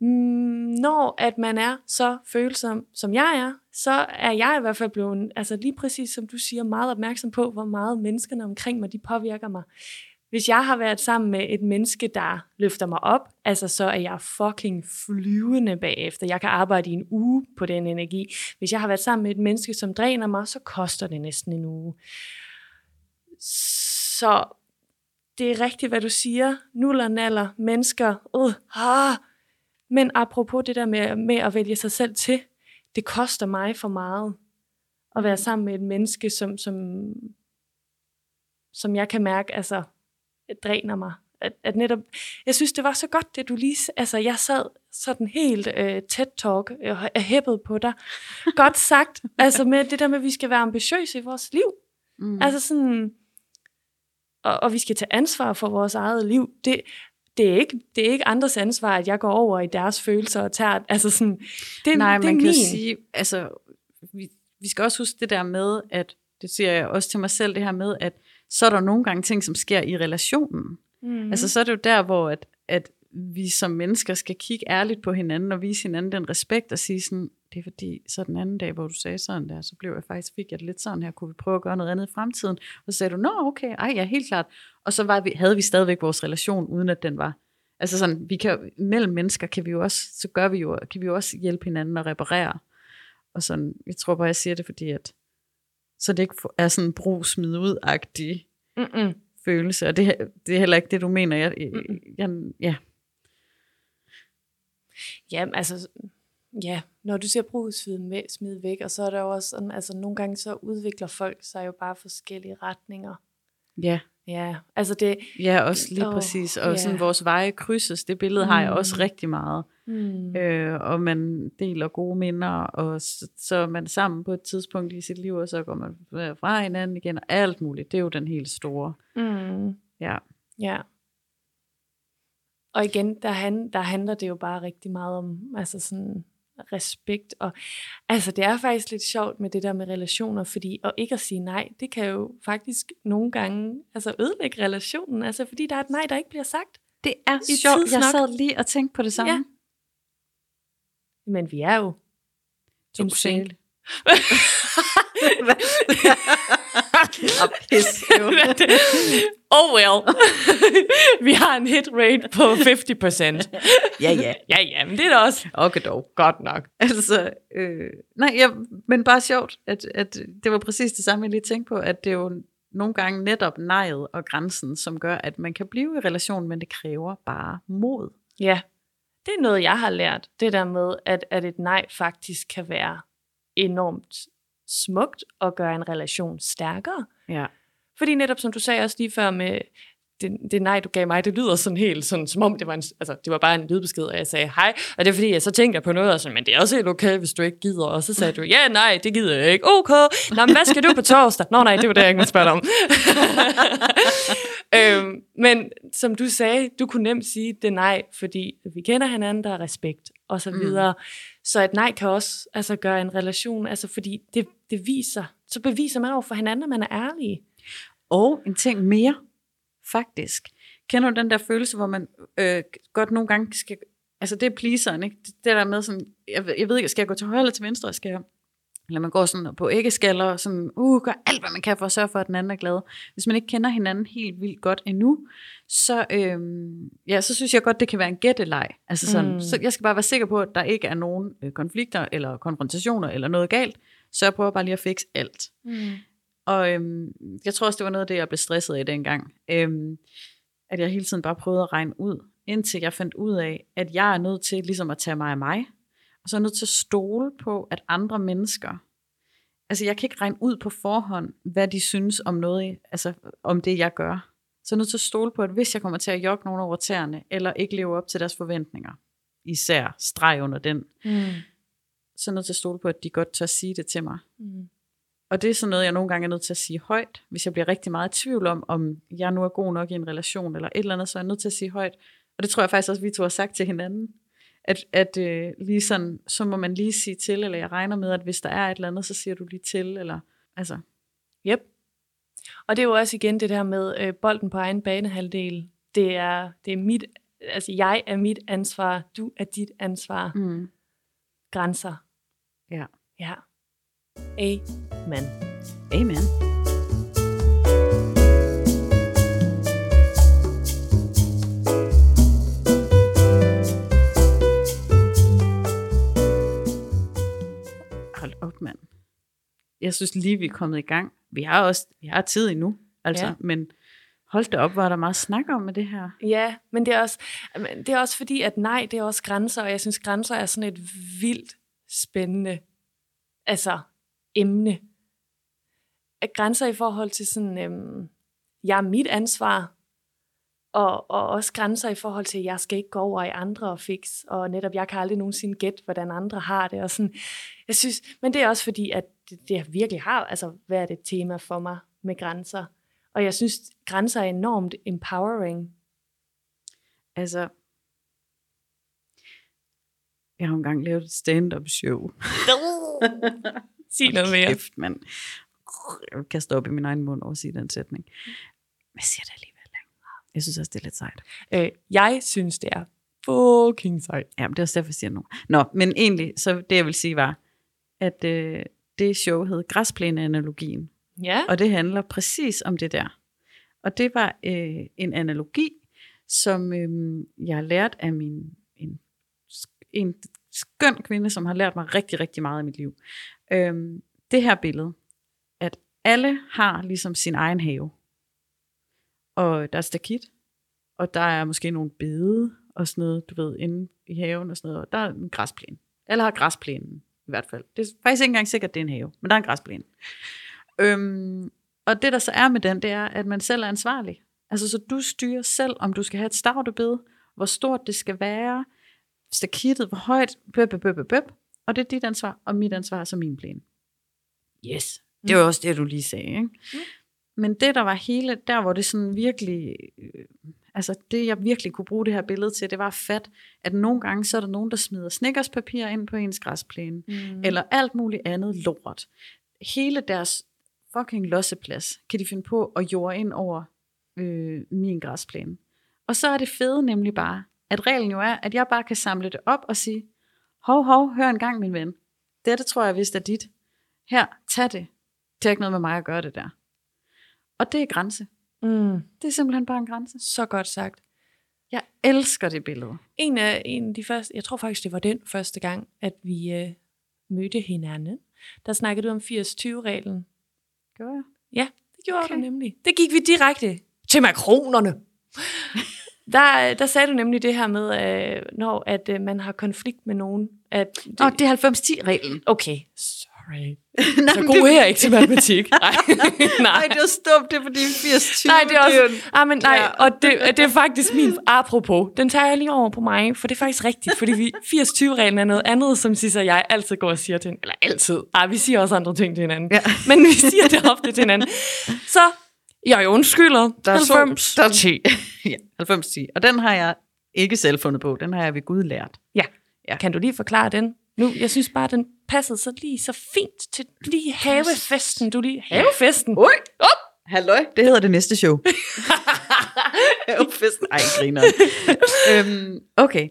Mm, når at man er så følsom, som jeg er, så er jeg i hvert fald blevet, altså lige præcis som du siger, meget opmærksom på, hvor meget menneskerne omkring mig, de påvirker mig. Hvis jeg har været sammen med et menneske, der løfter mig op, altså så er jeg fucking flyvende bagefter. Jeg kan arbejde i en uge på den energi. Hvis jeg har været sammen med et menneske, som dræner mig, så koster det næsten en uge. Så det er rigtigt, hvad du siger. Nuller, naller, mennesker. Uh, ah. Men apropos det der med, med at vælge sig selv til, det koster mig for meget at være sammen med et menneske, som, som, som jeg kan mærke, altså, dræner mig. At, at netop, jeg synes, det var så godt, det du lige, altså jeg sad sådan helt øh, tæt talk og øh, hæppet på dig. Godt sagt, altså med det der med, at vi skal være ambitiøse i vores liv. Mm. Altså sådan, og, og vi skal tage ansvar for vores eget liv. Det, det er, ikke, det er ikke andres ansvar, at jeg går over i deres følelser og tager, altså sådan, det, Nej, det man er kan min. sige, altså, vi, vi skal også huske det der med, at, det siger jeg også til mig selv, det her med, at så er der nogle gange ting, som sker i relationen. Mm. Altså så er det jo der, hvor at, at vi som mennesker skal kigge ærligt på hinanden og vise hinanden den respekt og sige sådan, det er fordi, så den anden dag, hvor du sagde sådan der, så blev jeg faktisk, fik jeg det lidt sådan her, kunne vi prøve at gøre noget andet i fremtiden? Og så sagde du, nå okay, ej ja, helt klart. Og så var vi, havde vi stadigvæk vores relation, uden at den var, altså sådan, vi kan, mellem mennesker kan vi jo også, så gør vi jo, kan vi jo også hjælpe hinanden og reparere. Og sådan, jeg tror bare, jeg siger det, fordi at, så det ikke er sådan brug smid ud-agtig Mm-mm. følelse, og det, det er heller ikke det, du mener. Jeg, jeg, jeg, ja. Ja, altså, ja, når du siger brug smid, smid væk, og så er der jo også sådan, altså nogle gange så udvikler folk sig jo bare forskellige retninger. Ja. Ja, altså det... Ja, også lige oh, præcis. Og ja. sådan vores veje krydses, det billede har jeg også Mm. rigtig meget. Hmm. Øh, og man deler gode minder, og så, så er man sammen på et tidspunkt i sit liv, og så går man fra hinanden igen, og alt muligt. Det er jo den helt store. Mm. Ja. Ja. Og igen, der, han, der handler det jo bare rigtig meget om altså sådan respekt. Og, altså, det er faktisk lidt sjovt med det der med relationer, fordi og ikke at sige nej, det kan jo faktisk nogle gange altså, ødelægge relationen, altså fordi der er et nej, der ikke bliver sagt. Det er I sjovt. Jeg sad lige og tænkte på det samme. Ja. Men vi er jo To en sjæle. Oh well. vi har en hit rate på 50%. ja, ja. Ja, ja, men det er da også Okay dog. godt nok. Altså, øh, nej, ja, men bare sjovt, at, at det var præcis det samme, jeg lige tænkte på, at det er jo nogle gange netop nejet og grænsen, som gør, at man kan blive i relation, men det kræver bare mod. Ja, det er noget, jeg har lært. Det der med, at, at et nej faktisk kan være enormt smukt og gøre en relation stærkere. Ja. Fordi netop som du sagde også lige før med det, det nej, du gav mig, det lyder sådan helt sådan, som om det var, en, altså, det var bare en lydbesked, og jeg sagde hej, og det er fordi, jeg så tænkte jeg på noget, og sådan, men det er også helt okay, hvis du ikke gider, og så sagde du, ja, nej, det gider jeg ikke, okay, Nå, men hvad skal du på torsdag? Nå nej, det var det, jeg ikke måtte spørge om. øhm, men som du sagde, du kunne nemt sige det nej, fordi vi kender hinanden, der er respekt, og så Mm. Så et nej kan også altså, gøre en relation, altså fordi det, det viser, så beviser man over for hinanden, at man er ærlig. Og en ting mere, faktisk. Kender du den der følelse, hvor man øh, godt nogle gange skal... Altså det er pleaseren, ikke? Det der med sådan, jeg, ved- jeg ved ikke, skal jeg gå til højre eller til venstre? Skal jeg, eller man går sådan på æggeskaller og sådan, uh, gør alt, hvad man kan for at sørge for, at den anden er glad. Hvis man ikke kender hinanden helt vildt godt endnu, så, øhm, ja, så synes jeg godt, det kan være en gætteleg. Altså sådan, Mm. så jeg skal bare være sikker på, at der ikke er nogen øh, konflikter eller konfrontationer eller noget galt. Så jeg prøver bare lige at fikse alt. Mm. Og øhm, jeg tror også, det var noget af det, jeg blev stresset af dengang. Øhm, at jeg hele tiden bare prøvede at regne ud, indtil jeg fandt ud af, at jeg er nødt til ligesom at tage mig af mig. Og så er jeg nødt til at stole på, at andre mennesker, altså jeg kan ikke regne ud på forhånd, hvad de synes om noget, altså om det, jeg gør. Så jeg er nødt til at stole på, at hvis jeg kommer til at jogge nogen over tæerne, eller ikke leve op til deres forventninger, især streg under den, Mm. så er jeg nødt til at stole på, at de godt tør sige det til mig. Mm. Og det er sådan noget, jeg nogle gange er nødt til at sige højt. Hvis jeg bliver rigtig meget i tvivl om, om jeg nu er god nok i en relation eller et eller andet, så er jeg nødt til at sige højt. Og det tror jeg faktisk også, vi to har sagt til hinanden. At, at øh, lige sådan, så må man lige sige til, eller jeg regner med, at hvis der er et eller andet, så siger du lige til. Eller, altså, Yep. Og det er jo også igen det der med øh, bolden på egen banehalvdel. Det er, det er mit, altså jeg er mit ansvar, du er dit ansvar. mm. Grænser. Ja. Ja. Amen. Amen. Mand. Jeg synes lige, vi er kommet i gang. Vi har også vi har tid endnu, altså, Ja. ja. men hold da op, var der meget snak om med det her. Ja, men det er, også, det er også fordi, at nej, det er også grænser, og jeg synes, grænser er sådan et vildt spændende altså, emne. At grænser i forhold til sådan, øhm, jeg er mit ansvar, og, og også grænser i forhold til, at jeg skal ikke gå over i andre og fix, og netop, jeg kan aldrig nogensinde gætte, hvordan andre har det, og sådan, jeg synes, men det er også fordi, at det, det virkelig har altså, været et tema for mig med grænser, og jeg synes, grænser er enormt empowering, Altså, jeg har engang lavet et stand-up show. Sig noget mere. Kæft, mand. Jeg vil kaste op i min egen mund over at sige den sætning. Men jeg siger det alligevel. Jeg synes også, det er lidt sejt. Øh, jeg synes, det er fucking sejt. Ja, men det er også derfor, jeg siger nu. Nå, men egentlig, så det jeg vil sige var, at øh, det show hed Græsplæneanalogien. Ja. Og det handler præcis om det der. Og det var øh, en analogi, som øh, jeg har lært af min en, en skøn kvinde, som har lært mig rigtig, rigtig meget i mit liv. Øh, det her billede, at alle har ligesom sin egen have. Og der er stakit, og der er måske nogle bede og sådan noget, du ved, inde i haven og sådan noget. Og der er en græsplæne. Alle har græsplænen, i hvert fald. Det er faktisk ikke engang sikkert, at det er en have, men der er en græsplæne. Øhm, og det der så er med den, det er, at man selv er ansvarlig. Altså, så du styrer selv, om du skal have et stavtebed, hvor stort det skal være, stakittet, hvor højt, bøb, bøb, bøb, bøb. Og det er dit ansvar, og mit ansvar er så min plan. Yes. Det var også det, du lige sagde. Ikke? Mm. Men det, der var hele, der hvor det sådan virkelig, øh, altså det, jeg virkelig kunne bruge det her billede til, det var fat, at nogle gange, så er der nogen, der smider snickerspapir ind på ens græsplæne, mm. eller alt muligt andet lort. Hele deres fucking losseplads kan de finde på at jorde ind over øh, min græsplæne. Og så er det fede nemlig bare, at reglen jo er, at jeg bare kan samle det op og sige, hov, hov, hør en gang, min ven. Dette tror jeg vist er dit. Her, tag det. Det har ikke noget med mig at gøre det der. Og det er grænse. Mm. Det er simpelthen bare en grænse. Så godt sagt. Jeg elsker det billede. En af, en af de første, jeg tror faktisk, det var den første gang, at vi øh, mødte hinanden. Der snakkede du om 80-20-reglen. Gør jeg? Ja, det gjorde okay. du nemlig. Det gik vi direkte til makronerne. der, der sagde du nemlig det her med, øh, når at øh, man har konflikt med nogen. At det, oh, det er 90-10-reglen. Okay, sorry. Nej, så god er jeg ikke til matematik. Nej, nej. det er stumt, det er fordi 80 Nej, det er også, ah, men nej, ja. og det, det er faktisk min, apropos, den tager jeg lige over på mig, for det er faktisk rigtigt, fordi vi 80-20-reglen er noget andet, som og jeg altid går og siger til hinanden, eller altid, ah, vi siger også andre ting til hinanden, ja. men vi siger det ofte til hinanden. Så, jeg undskylder, der er 90, der er 10. ja, 90 10. Og den har jeg ikke selv fundet på, den har jeg ved Gud lært. Ja. ja. Kan du lige forklare den? Nu, jeg synes bare, den passede så lige så fint til lige havefesten. Du lige havefesten. Ui, op! Halløj, det hedder det næste show. havefesten. Ej, griner. øhm, okay,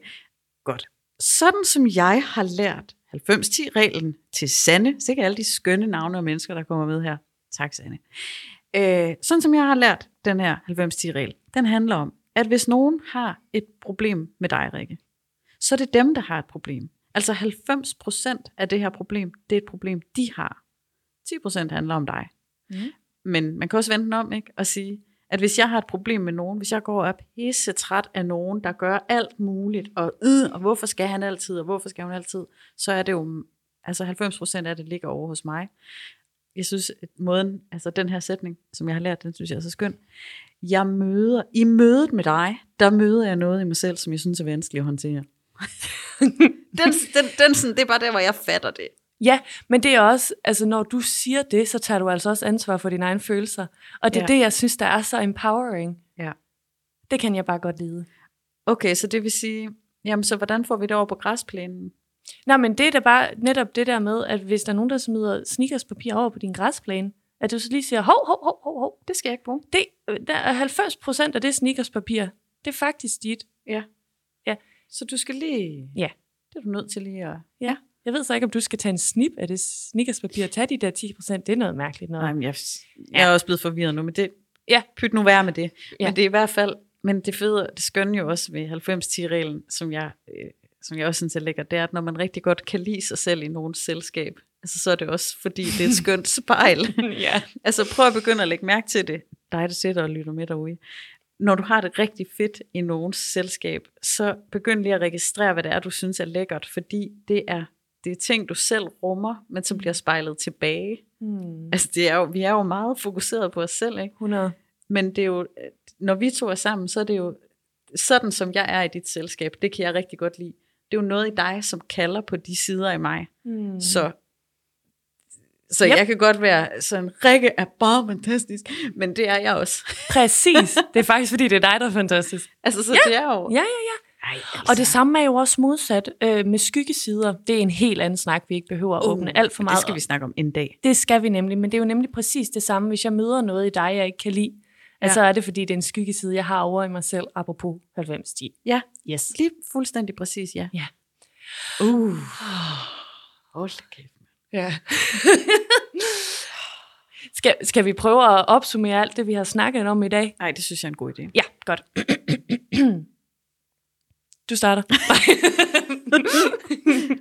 godt. Sådan som jeg har lært 90-10-reglen til Sanne, sikkert alle de skønne navne og mennesker, der kommer med her. Tak, Sanne. Øh, sådan som jeg har lært den her 90-10-regel, den handler om, at hvis nogen har et problem med dig, Rikke, så er det dem, der har et problem. Altså 90% af det her problem, det er et problem, de har. 10% handler om dig. Mm. Men man kan også vende den om ikke? og sige, at hvis jeg har et problem med nogen, hvis jeg går op pisse træt af nogen, der gør alt muligt, og, øh, og hvorfor skal han altid, og hvorfor skal hun altid, så er det jo, altså 90% af det ligger over hos mig. Jeg synes, at måden, altså den her sætning, som jeg har lært, den synes jeg er så skøn. Jeg møder, i mødet med dig, der møder jeg noget i mig selv, som jeg synes er vanskeligt at håndtere. den, den, den sådan, det er bare der, hvor jeg fatter det. Ja, men det er også, altså når du siger det, så tager du altså også ansvar for dine egne følelser. Og det er ja. det, jeg synes, der er så empowering. Ja. Det kan jeg bare godt lide. Okay, så det vil sige, jamen så hvordan får vi det over på græsplænen? Nej, men det er da bare netop det der med, at hvis der er nogen, der smider sneakerspapir over på din græsplæne, at du så lige siger, hov, hov, hov, hov, hov, det skal jeg ikke bruge. Det, der er 90 procent af det sneakerspapir, det er faktisk dit. Ja. Så du skal lige... Ja. Det er du nødt til lige at... Ja. Jeg ved så ikke, om du skal tage en snip af det sneakerspapir og tage de der 10 procent. Det er noget mærkeligt noget. Nej, men jeg, jeg er også blevet forvirret nu, men det... Ja. Pyt nu være med det. Ja. Men det er i hvert fald... Men det fede, det skønne jo også ved 90-10-reglen, som jeg, øh, som jeg også synes er lækker, det er, at når man rigtig godt kan lide sig selv i nogens selskab, altså så er det også, fordi det er et skønt spejl. ja. Altså prøv at begynde at lægge mærke til det. Dig, der sidder og lytter med derude når du har det rigtig fedt i nogens selskab, så begynd lige at registrere, hvad det er, du synes er lækkert, fordi det er, det er ting, du selv rummer, men som bliver spejlet tilbage. Mm. Altså, det er jo, vi er jo meget fokuseret på os selv, ikke? 100. Men det er jo, når vi to er sammen, så er det jo sådan, som jeg er i dit selskab. Det kan jeg rigtig godt lide. Det er jo noget i dig, som kalder på de sider i mig. Mm. Så så yep. jeg kan godt være sådan, Rikke er bare fantastisk, men det er jeg også. Præcis. Det er faktisk, fordi det er dig, der er fantastisk. Altså, så ja. det er jo... Ja, ja, ja. Ej, altså. Og det samme er jo også modsat øh, med skyggesider. Det er en helt anden snak, vi ikke behøver at uh, åbne alt for meget. Det skal vi snakke om en dag. Det skal vi nemlig, men det er jo nemlig præcis det samme. Hvis jeg møder noget i dig, jeg ikke kan lide, ja. altså er det fordi, det er en skyggeside, jeg har over i mig selv, apropos 90-10. Ja, yes. lige fuldstændig præcis, ja. Ja. Uh. Hold kæft. Ja. skal, skal vi prøve at opsummere alt det, vi har snakket om i dag? Nej, det synes jeg er en god idé. Ja, godt. du starter.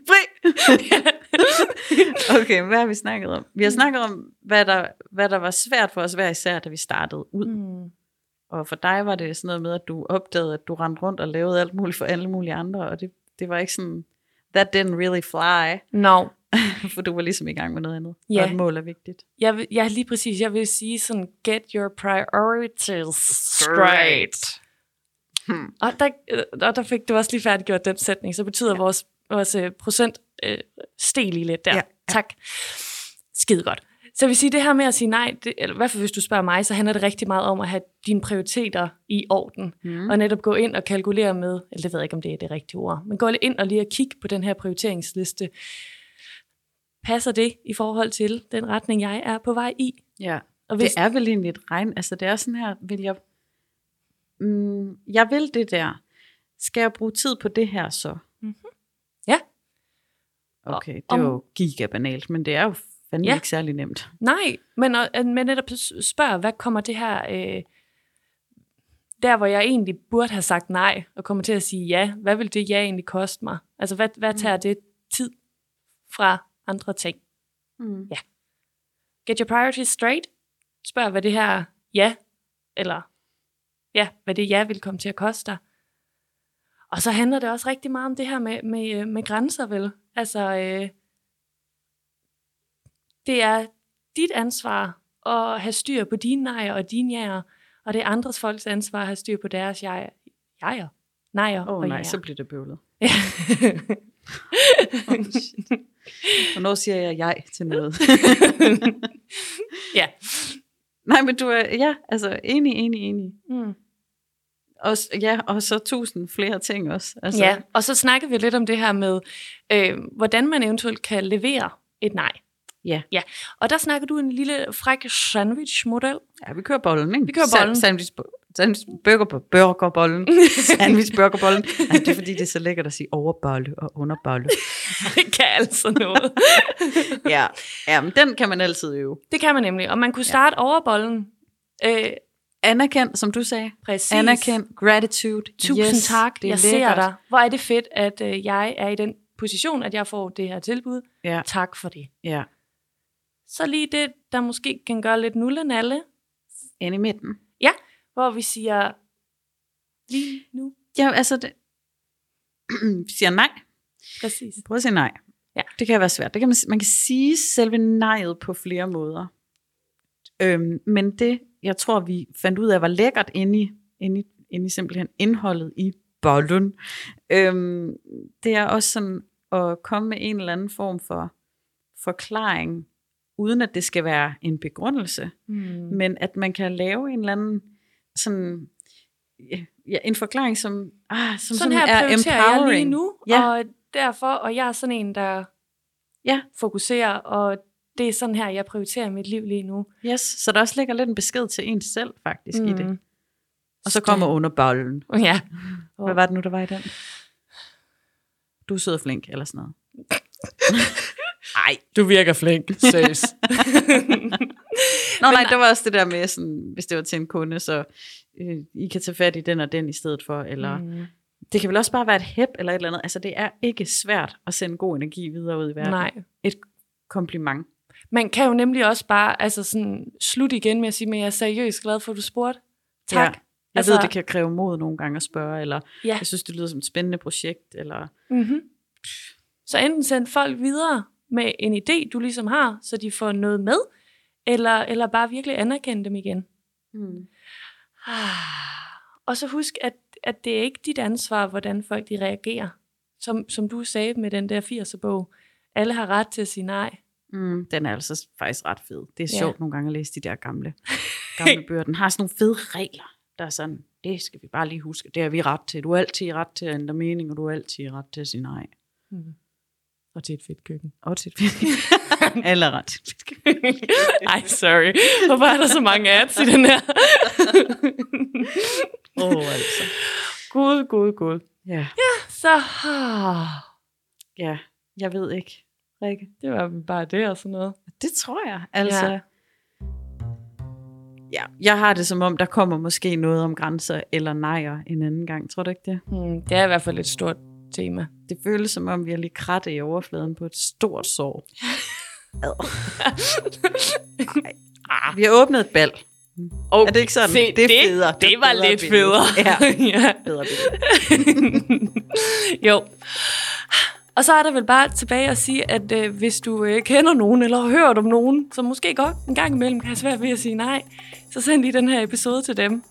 Fri! okay, hvad har vi snakket om? Vi har snakket om, hvad der, hvad der var svært for os hver især, da vi startede ud. Mm. Og for dig var det sådan noget med, at du opdagede, at du rendte rundt og lavede alt muligt for alle mulige andre, og det, det var ikke sådan, that didn't really fly. No. For du var ligesom i gang med noget andet. Ja. Og et mål er vigtigt. Jeg, vil, jeg lige præcis, jeg vil sige sådan, get your priorities straight. Hmm. Og der, øh, og der fik du også lige færdiggjort den sætning, så betyder ja. vores, vores øh, procent øh, steg lige lidt der. Ja. Tak. Skide godt. Så jeg vil sige, det her med at sige nej, det, eller i hvert fald hvis du spørger mig, så handler det rigtig meget om at have dine prioriteter i orden. Mm. Og netop gå ind og kalkulere med, eller det ved jeg ikke, om det er det rigtige ord, men gå ind og lige at kigge på den her prioriteringsliste. Passer det i forhold til den retning, jeg er på vej i? Ja. Og Det er vel egentlig et regn. Altså det er sådan her, vil jeg... Mm, jeg vil det der. Skal jeg bruge tid på det her så? Mhm. Ja. Okay, det er jo gigabanalt, men det er jo fandme Ja. ja. ikke særlig nemt. Nej, men, og- men netop spørg, hvad kommer det her... Øh, der, hvor jeg egentlig burde have sagt nej, og kommer til at sige ja, hvad vil det ja egentlig koste mig? Altså, hvad, hvad tager det tid fra andre ting? Mm. Get your priorities straight. Spørg, hvad det her ja, eller ja, hvad det ja vil komme til at koste dig. Og så handler det også rigtig meget om det her med, med, øh, med grænser, vel? Altså, øh, det er dit ansvar at have styr på dine nejer og dine jaer, og det er andres folks ansvar at have styr på deres jeg, jeger. Nejer oh, og nej, jaer. så bliver det bøvlet. Oh, shit. Hvornår siger jeg jeg til noget? ja. nej, men du er, ja, altså enig, enig, enig. Mm. Og, ja, og så tusind flere ting også. Altså, Ja, og så snakkede vi lidt om det her med, øh, hvordan man eventuelt kan levere et nej. Ja. ja. Og der snakker du en lille fræk sandwich-model. ja, vi kører bollen, ikke? Vi kører Sa- bollen. Sandwich, sandwich burger på burgerbollen. Sandwich burgerbollen. Nej, det er fordi, det er så lækkert at sige overbolle og underbolle. det kan altså noget. ja. ja, men den kan man altid øve. det kan man nemlig. Og man kunne starte ja. over bollen. Øh, Anerkend, som du sagde. præcis. Anerkend, gratitude. Tusind yes, tak. det er Jeg ser lækkert. dig. Hvor er det fedt, at øh, jeg er i den position, at jeg får det her tilbud. Ja, Tak for det. ja. Så lige det, der måske kan gøre lidt nullenalle, Ind i midten. Hvor vi siger, lige nu, Ja, altså, det... vi siger nej. præcis. Prøv at sige nej. Ja. Det kan være svært. Det kan man, man kan sige selve nejet på flere måder. Øhm, men det, jeg tror, vi fandt ud af, var lækkert inde i, inde i, inde i simpelthen indholdet i bollen. Øhm, det er også sådan at komme med en eller anden form for forklaring, uden at det skal være en begrundelse, Mm. men at man kan lave en eller anden sådan, ja, en forklaring, som, ah, som sådan her er prioriterer jeg lige empowering. nu, Ja. og derfor, og jeg er sådan en, der Ja. fokuserer, og det er sådan her, jeg prioriterer mit liv lige nu. Yes, så der også ligger lidt en besked til en selv faktisk mm. i det. Mm. Og så kommer under bollen. Ja. Hvad var det nu, der var i den? Du er sød og flink, eller sådan noget. Ej, du virker flink, seriøst. Nå nej, det var også det der med, sådan, hvis det var til en kunde, så øh, I kan tage fat i den og den i stedet for, eller mm. Det kan vel også bare være et hæb eller et eller andet. Altså det er ikke svært at sende god energi videre ud i verden. Nej. Et kompliment. Man kan jo nemlig også bare altså sådan, slutte igen med at sige, men jeg er seriøst glad for, at du spurgte. Tak. Ja. Jeg altså, ved, det kan kræve mod nogle gange at spørge, eller Ja. jeg synes, det lyder som et spændende projekt, eller Mm-hmm. Så enten send folk videre med en idé, du ligesom har, så de får noget med, eller, eller bare virkelig anerkende dem igen. hmm. Og så husk, at, at det er ikke dit ansvar, hvordan folk de reagerer. Som, som du sagde med den der 80'er-bog. Alle har ret til at sige nej. Mm, den er altså faktisk ret fed. Det er Ja. sjovt nogle gange at læse de der gamle, gamle bøger. Den har sådan nogle fede regler, der er sådan, det skal vi bare lige huske, det har vi ret til. Du er altid ret til at ændre mening, og du er altid ret til at sige nej. Mm. Og til et fedt køkken. Og til et Eller ret til et fedt køkken. Ej, sorry. Hvorfor er der så mange ads i den her? Åh, oh, altså. Gud, gud, gud. Ja, Så, ah, ja, jeg ved ikke, Rikke. det var bare det og sådan noget. Det tror jeg, altså. Ja. Ja. ja, jeg har det som om, der kommer måske noget om grænser eller nejer en anden gang. Tror du ikke det? Hmm, det er i hvert fald et stort tema. Det føles som om, vi har lige krattet i overfladen på et stort sår. Ad. Vi har åbnet et bal. Oh, Er det ikke sådan? Se, Det er federe. Det, Det det var bedre lidt federe. Ja. ja. Bedre billede. jo. Og så er der vel bare tilbage at sige, at øh, hvis du øh, kender nogen, eller har hørt om nogen, som måske godt en gang imellem kan have svært ved at sige nej, så send lige den her episode til dem.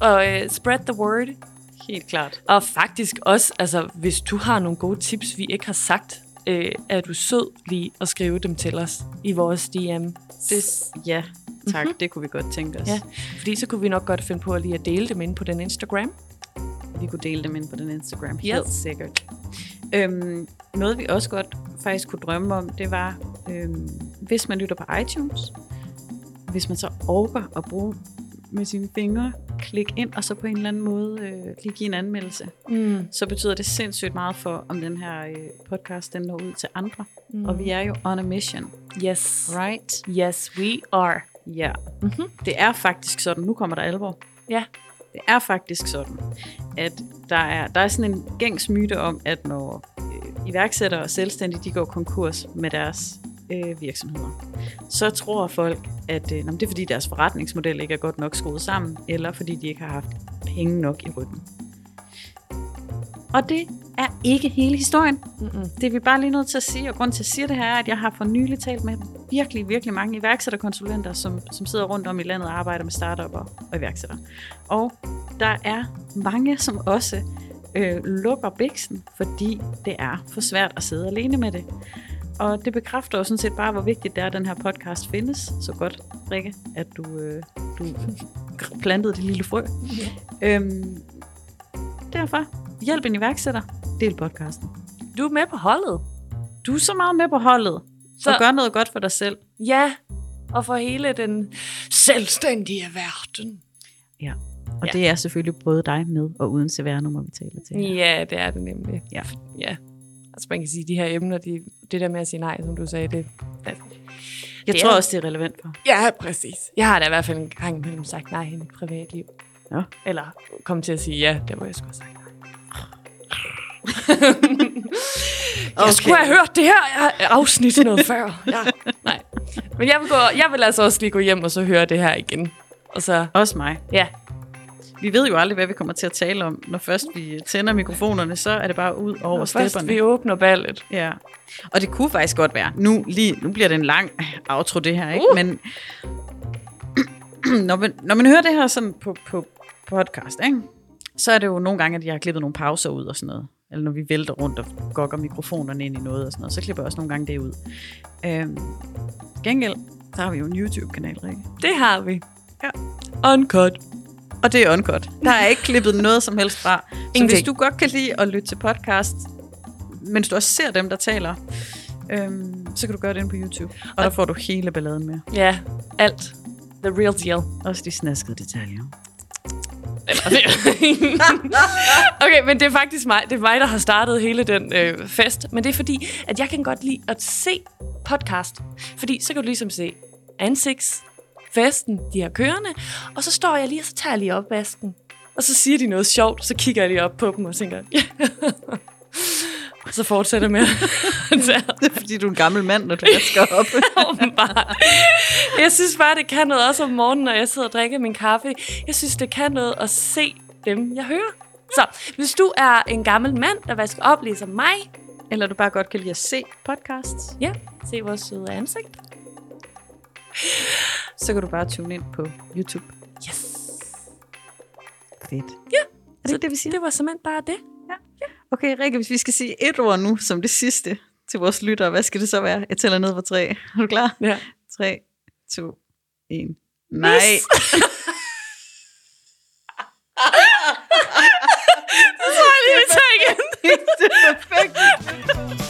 Og øh, spread the word. Helt klart. Og faktisk også, altså, hvis du har nogle gode tips, vi ikke har sagt, øh, er du sød lige at skrive dem til os i vores DM. Det, ja, tak. Mm-hmm. Det kunne vi godt tænke os. Ja, fordi så kunne vi nok godt finde på at lige at dele dem ind på den Instagram. Vi kunne dele dem ind på den Instagram, helt sikkert. Øhm, noget vi også godt faktisk kunne drømme om, det var, øhm, hvis man lytter på iTunes, hvis man så orker at bruge med sine fingre, klik ind og så på en eller anden måde øh, lige give en anmeldelse, Mm. så betyder det sindssygt meget for, om den her øh, podcast den når ud til andre. Mm. Og vi er jo on a mission, Yes. right? Yes, we are. Ja. Mhm. Det er faktisk sådan, nu kommer der alvor. Ja. Det er faktisk sådan, at der er, der er sådan en gængs myte om, at når øh, iværksættere og selvstændige de går konkurs med deres øh, virksomheder, så tror folk, at øh, det er fordi deres forretningsmodel ikke er godt nok skruet sammen, eller fordi de ikke har haft penge nok i ryggen. Og det er ikke hele historien. Mm-mm. Det er vi bare lige nødt til at sige, og grund til at sige det her er, at jeg har for nylig talt med virkelig, virkelig mange iværksætterkonsulenter, som, som sidder rundt om i landet og arbejder med startupper og iværksættere. Og der er mange, som også øh, lukker biksen, fordi det er for svært at sidde alene med det. Og det bekræfter jo sådan set bare, hvor vigtigt det er, at den her podcast findes. Så godt, Rikke, at du, øh, du plantede det lille frø. Øhm, derfor, hjælp en iværksætter, del podcasten. Du er med på holdet. Du er så meget med på holdet, så og gør noget godt for dig selv. Ja, og for hele den selvstændige verden. Ja. Og Ja. ja. det er selvfølgelig både dig med og uden CVR-nummer, vi taler til. her. Ja, det er det nemlig. Ja. ja. Altså man kan sige, de her emner, de, det der med at sige nej, som du sagde, det... Altså, Jeg det tror er- også, det er relevant for. ja, præcis. Jeg har da i hvert fald en gang imellem sagt nej i mit privatliv. Ja. Eller kom til at sige ja, der hvor jeg skulle have sagt nej. Jeg Okay. skulle have hørt det her afsnit noget før. Ja. Nej. Men jeg vil, gå, jeg vil altså også lige gå hjem og så høre det her igen. Og så, Også mig. ja, Vi ved jo aldrig, hvad vi kommer til at tale om. Når først vi tænder mikrofonerne, så er det bare ud over først stepperne. vi åbner ballet. Ja. Og det kunne faktisk godt være. Nu, lige, nu bliver det en lang outro, det her, ikke? Uh. Men når man, når man hører det her sådan på, på podcast, ikke? så er det jo nogle gange, at jeg har klippet nogle pauser ud og sådan noget. Eller når vi vælter rundt og gokker mikrofonerne ind i noget og sådan noget, så klipper jeg også nogle gange det ud. Øhm, gengæld, så har vi jo en YouTube-kanal, Rikke. Det har vi. Ja. Uncut. Og det er uncut. Der er ikke klippet noget som helst fra. Så Ingenting. hvis du godt kan lide at lytte til podcast, mens du også ser dem, der taler, øhm, så kan du gøre det inde på YouTube. Og der får du hele balladen med. Ja, alt. The real deal. Også de snaskede detaljer. okay, men det er faktisk mig, det er mig, der har startet hele den øh, fest. Men det er fordi, at jeg kan godt lide at se podcast. Fordi så kan du ligesom se ansigts, festen, de her kørende. Og så står jeg lige, og så tager jeg lige opvasken. Og så siger de noget sjovt, så kigger jeg lige op på dem og tænker, ja. og så fortsætter jeg med Det er fordi, du er en gammel mand, når du vasker op. åbenbart. Jeg synes bare, det kan noget også om morgenen, når jeg sidder og drikker min kaffe. Jeg synes, det kan noget at se dem, jeg hører. Så hvis du er en gammel mand, der vasker op ligesom mig, Eller du bare godt kan lide at se podcasts, ja, se vores søde ansigt. så kan du bare tune ind på YouTube. Yes! Fedt. Ja, er det så, det, vi siger? Det var simpelthen bare det. Ja. ja. Okay, Rikke, hvis vi skal sige et ord nu som det sidste til vores lyttere, hvad skal det så være? Jeg tæller ned på tre. Er du klar? Ja. 3, 2, 1. Nej! Yes. det lige, vi det er perfekt.